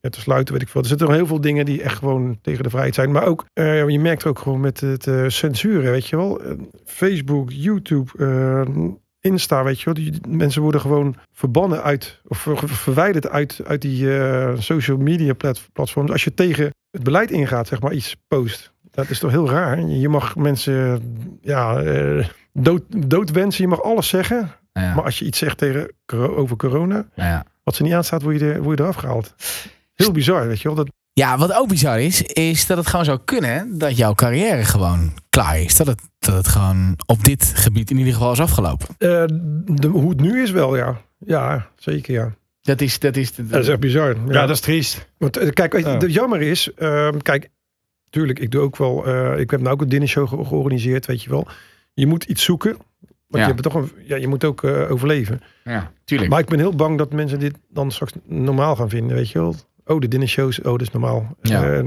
[SPEAKER 5] te, te sluiten. Weet ik veel. Er zitten nog heel veel dingen die echt gewoon tegen de vrijheid zijn. Maar ook, eh, je merkt ook gewoon met het eh, censuren, weet je wel. Facebook, YouTube, Insta, weet je wel. Die mensen worden gewoon verbannen uit, of ver- ver- verwijderd uit, uit die eh, social media plat- platforms. Als je tegen het beleid ingaat, zeg maar, iets post. Dat is toch heel raar. Je mag mensen ja, eh, dood, doodwensen, je mag alles zeggen.
[SPEAKER 3] Ja,
[SPEAKER 5] Maar als je iets zegt tegen, over corona,
[SPEAKER 3] ja.
[SPEAKER 5] wat ze niet aanstaat, word je, er, word je eraf gehaald. Heel bizar, weet je wel. Dat,
[SPEAKER 3] Ja, wat ook bizar is, is dat het gewoon zou kunnen dat jouw carrière gewoon klaar is. Dat het, dat het gewoon op dit gebied in ieder geval is afgelopen.
[SPEAKER 5] eh, de, hoe het nu is wel, ja. Ja, zeker, ja.
[SPEAKER 3] Dat is, dat is,
[SPEAKER 5] Dat is echt bizar. Ja,
[SPEAKER 4] Ja, dat is triest.
[SPEAKER 5] Want eh, kijk, weet je,
[SPEAKER 4] Ja.
[SPEAKER 5] de jammer is, ehm, kijk, tuurlijk, ik doe ook wel, eh, ik heb nou ook een dinnershow ge- georganiseerd, weet je wel. Je moet iets zoeken. Want
[SPEAKER 3] Ja.
[SPEAKER 5] je, hebt toch een, ja, je moet ook eh, overleven.
[SPEAKER 3] Ja, tuurlijk.
[SPEAKER 5] Maar ik ben heel bang dat mensen dit dan straks normaal gaan vinden, weet je wel. Oh, de dinnershows, oh, dat is normaal.
[SPEAKER 3] Ja.
[SPEAKER 5] Ja,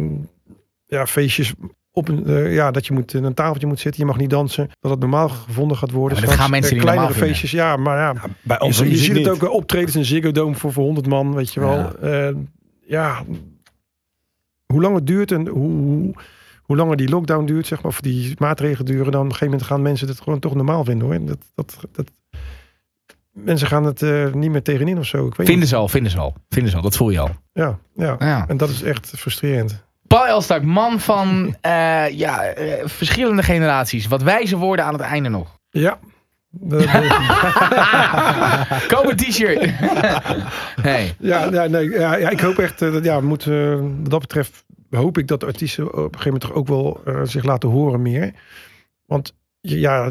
[SPEAKER 5] ja feestjes op een, eh, ja, dat je moet in een tafeltje moet zitten, je mag niet dansen. Dat het normaal gevonden gaat worden.
[SPEAKER 3] Ja, maar dat
[SPEAKER 5] straks.
[SPEAKER 3] gaan mensen
[SPEAKER 5] Eh,
[SPEAKER 3] niet
[SPEAKER 5] Kleinere
[SPEAKER 3] normaal
[SPEAKER 5] feestjes, ja, maar ja.
[SPEAKER 4] Bij
[SPEAKER 5] Je,
[SPEAKER 4] ons
[SPEAKER 5] je
[SPEAKER 4] muziek
[SPEAKER 5] ziet het ook eh, optredens in Ziggo Dome voor, voor 100 man, weet je wel.
[SPEAKER 3] Ja.
[SPEAKER 5] Ja, ja hoe lang het duurt en hoe, hoe, hoe langer die lockdown duurt, zeg maar, of die maatregelen duren, dan op een gegeven moment gaan mensen het gewoon toch normaal vinden hoor. Dat, dat, dat, mensen gaan het eh, niet meer tegenin of zo. Ik weet
[SPEAKER 3] Vinden ze al, vinden ze al. Vinden ze al, dat voel je al.
[SPEAKER 5] Ja, ja.
[SPEAKER 3] Ja.
[SPEAKER 5] En dat is echt frustrerend.
[SPEAKER 3] Paul Elstak, man van eh, ja, eh, verschillende generaties. Wat wijze woorden aan het einde nog.
[SPEAKER 5] Ja.
[SPEAKER 3] Koop een t-shirt. hey.
[SPEAKER 5] ja, ja, nee, ja, ja, ik hoop echt, dat ja, eh, wat dat betreft, hoop ik dat de artiesten op een gegeven moment toch ook wel zich laten horen meer. Want ja,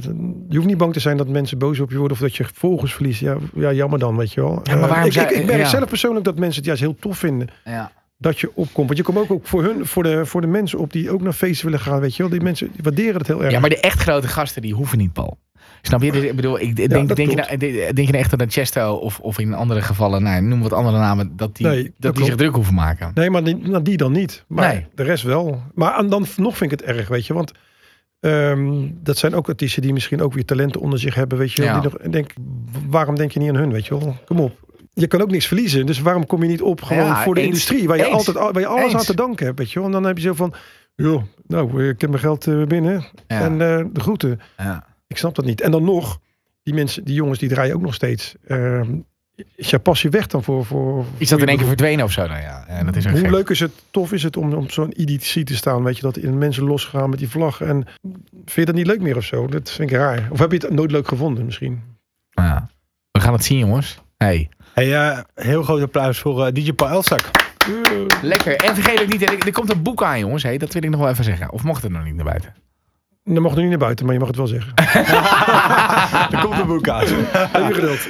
[SPEAKER 5] je hoeft niet bang te zijn dat mensen boos op je worden of dat je volgers verliest. Ja, ja jammer dan, weet je wel.
[SPEAKER 3] Ja, maar
[SPEAKER 5] Eh,
[SPEAKER 3] waarom
[SPEAKER 5] ik, ik, ik merk
[SPEAKER 3] ja.
[SPEAKER 5] zelf persoonlijk dat mensen het juist heel tof vinden
[SPEAKER 3] Ja.
[SPEAKER 5] dat je opkomt. Want je komt ook, ook voor hun, voor de, voor de mensen op die ook naar feesten willen gaan, weet je wel. Die mensen die waarderen het heel erg.
[SPEAKER 3] ja, maar de echt grote gasten die hoeven niet, Paul. Snap je? Dus, ik bedoel, ik denk,
[SPEAKER 5] dat
[SPEAKER 3] denk, je
[SPEAKER 5] klopt.
[SPEAKER 3] nou, denk denk je nou echt dat een Chesto of, of in andere gevallen, nou, noem wat andere namen, dat die,
[SPEAKER 5] Nee,
[SPEAKER 3] dat
[SPEAKER 5] dat
[SPEAKER 3] die zich druk hoeven maken?
[SPEAKER 5] Nee, maar die, nou, die dan niet. Maar
[SPEAKER 3] Nee.
[SPEAKER 5] de rest wel. Maar en dan nog vind ik het erg, weet je. Want ehm, dat zijn ook artiesten die misschien ook weer talenten onder zich hebben, weet je wel.
[SPEAKER 3] Ja.
[SPEAKER 5] Die nog, en denk, waarom denk je niet aan hun, weet je wel? Kom op. Je kan ook niks verliezen. Dus waarom kom je niet op gewoon
[SPEAKER 3] Ja,
[SPEAKER 5] voor de
[SPEAKER 3] eens.
[SPEAKER 5] industrie? Waar je,
[SPEAKER 3] Eens.
[SPEAKER 5] altijd, al- waar je alles
[SPEAKER 3] Eens.
[SPEAKER 5] aan te danken hebt, weet je wel. En dan heb je zo van, joh, nou, ik heb mijn geld eh, binnen.
[SPEAKER 3] Ja.
[SPEAKER 5] En eh, de groeten.
[SPEAKER 3] Ja.
[SPEAKER 5] Ik snap dat niet. En dan nog, die mensen, die jongens, die draaien ook nog steeds. Ehm is jouw passie weg dan voor... voor
[SPEAKER 3] Is dat in één
[SPEAKER 5] je
[SPEAKER 3] keer verdwenen of zo? Nou ja, ja, dat is
[SPEAKER 5] hoe
[SPEAKER 3] gek.
[SPEAKER 5] leuk is het, tof is het om op zo'n EDC te staan, weet je, dat in mensen losgaan met die vlag. En vind je dat niet leuk meer of zo? Dat vind ik raar. Of heb je het nooit leuk gevonden misschien?
[SPEAKER 3] Ja. We gaan het zien, jongens. Hey.
[SPEAKER 4] Hey, eh, heel groot applaus voor eh, DJ Paul Elstak.
[SPEAKER 3] Lekker. En vergeet ook niet, er, er komt een boek aan, jongens. Hey, dat wil ik nog wel even zeggen. Of mocht het nog niet naar buiten?
[SPEAKER 5] Dan mag het nu niet naar buiten, maar je mag het wel zeggen.
[SPEAKER 4] Er komt een boek uit.
[SPEAKER 5] Even geduld.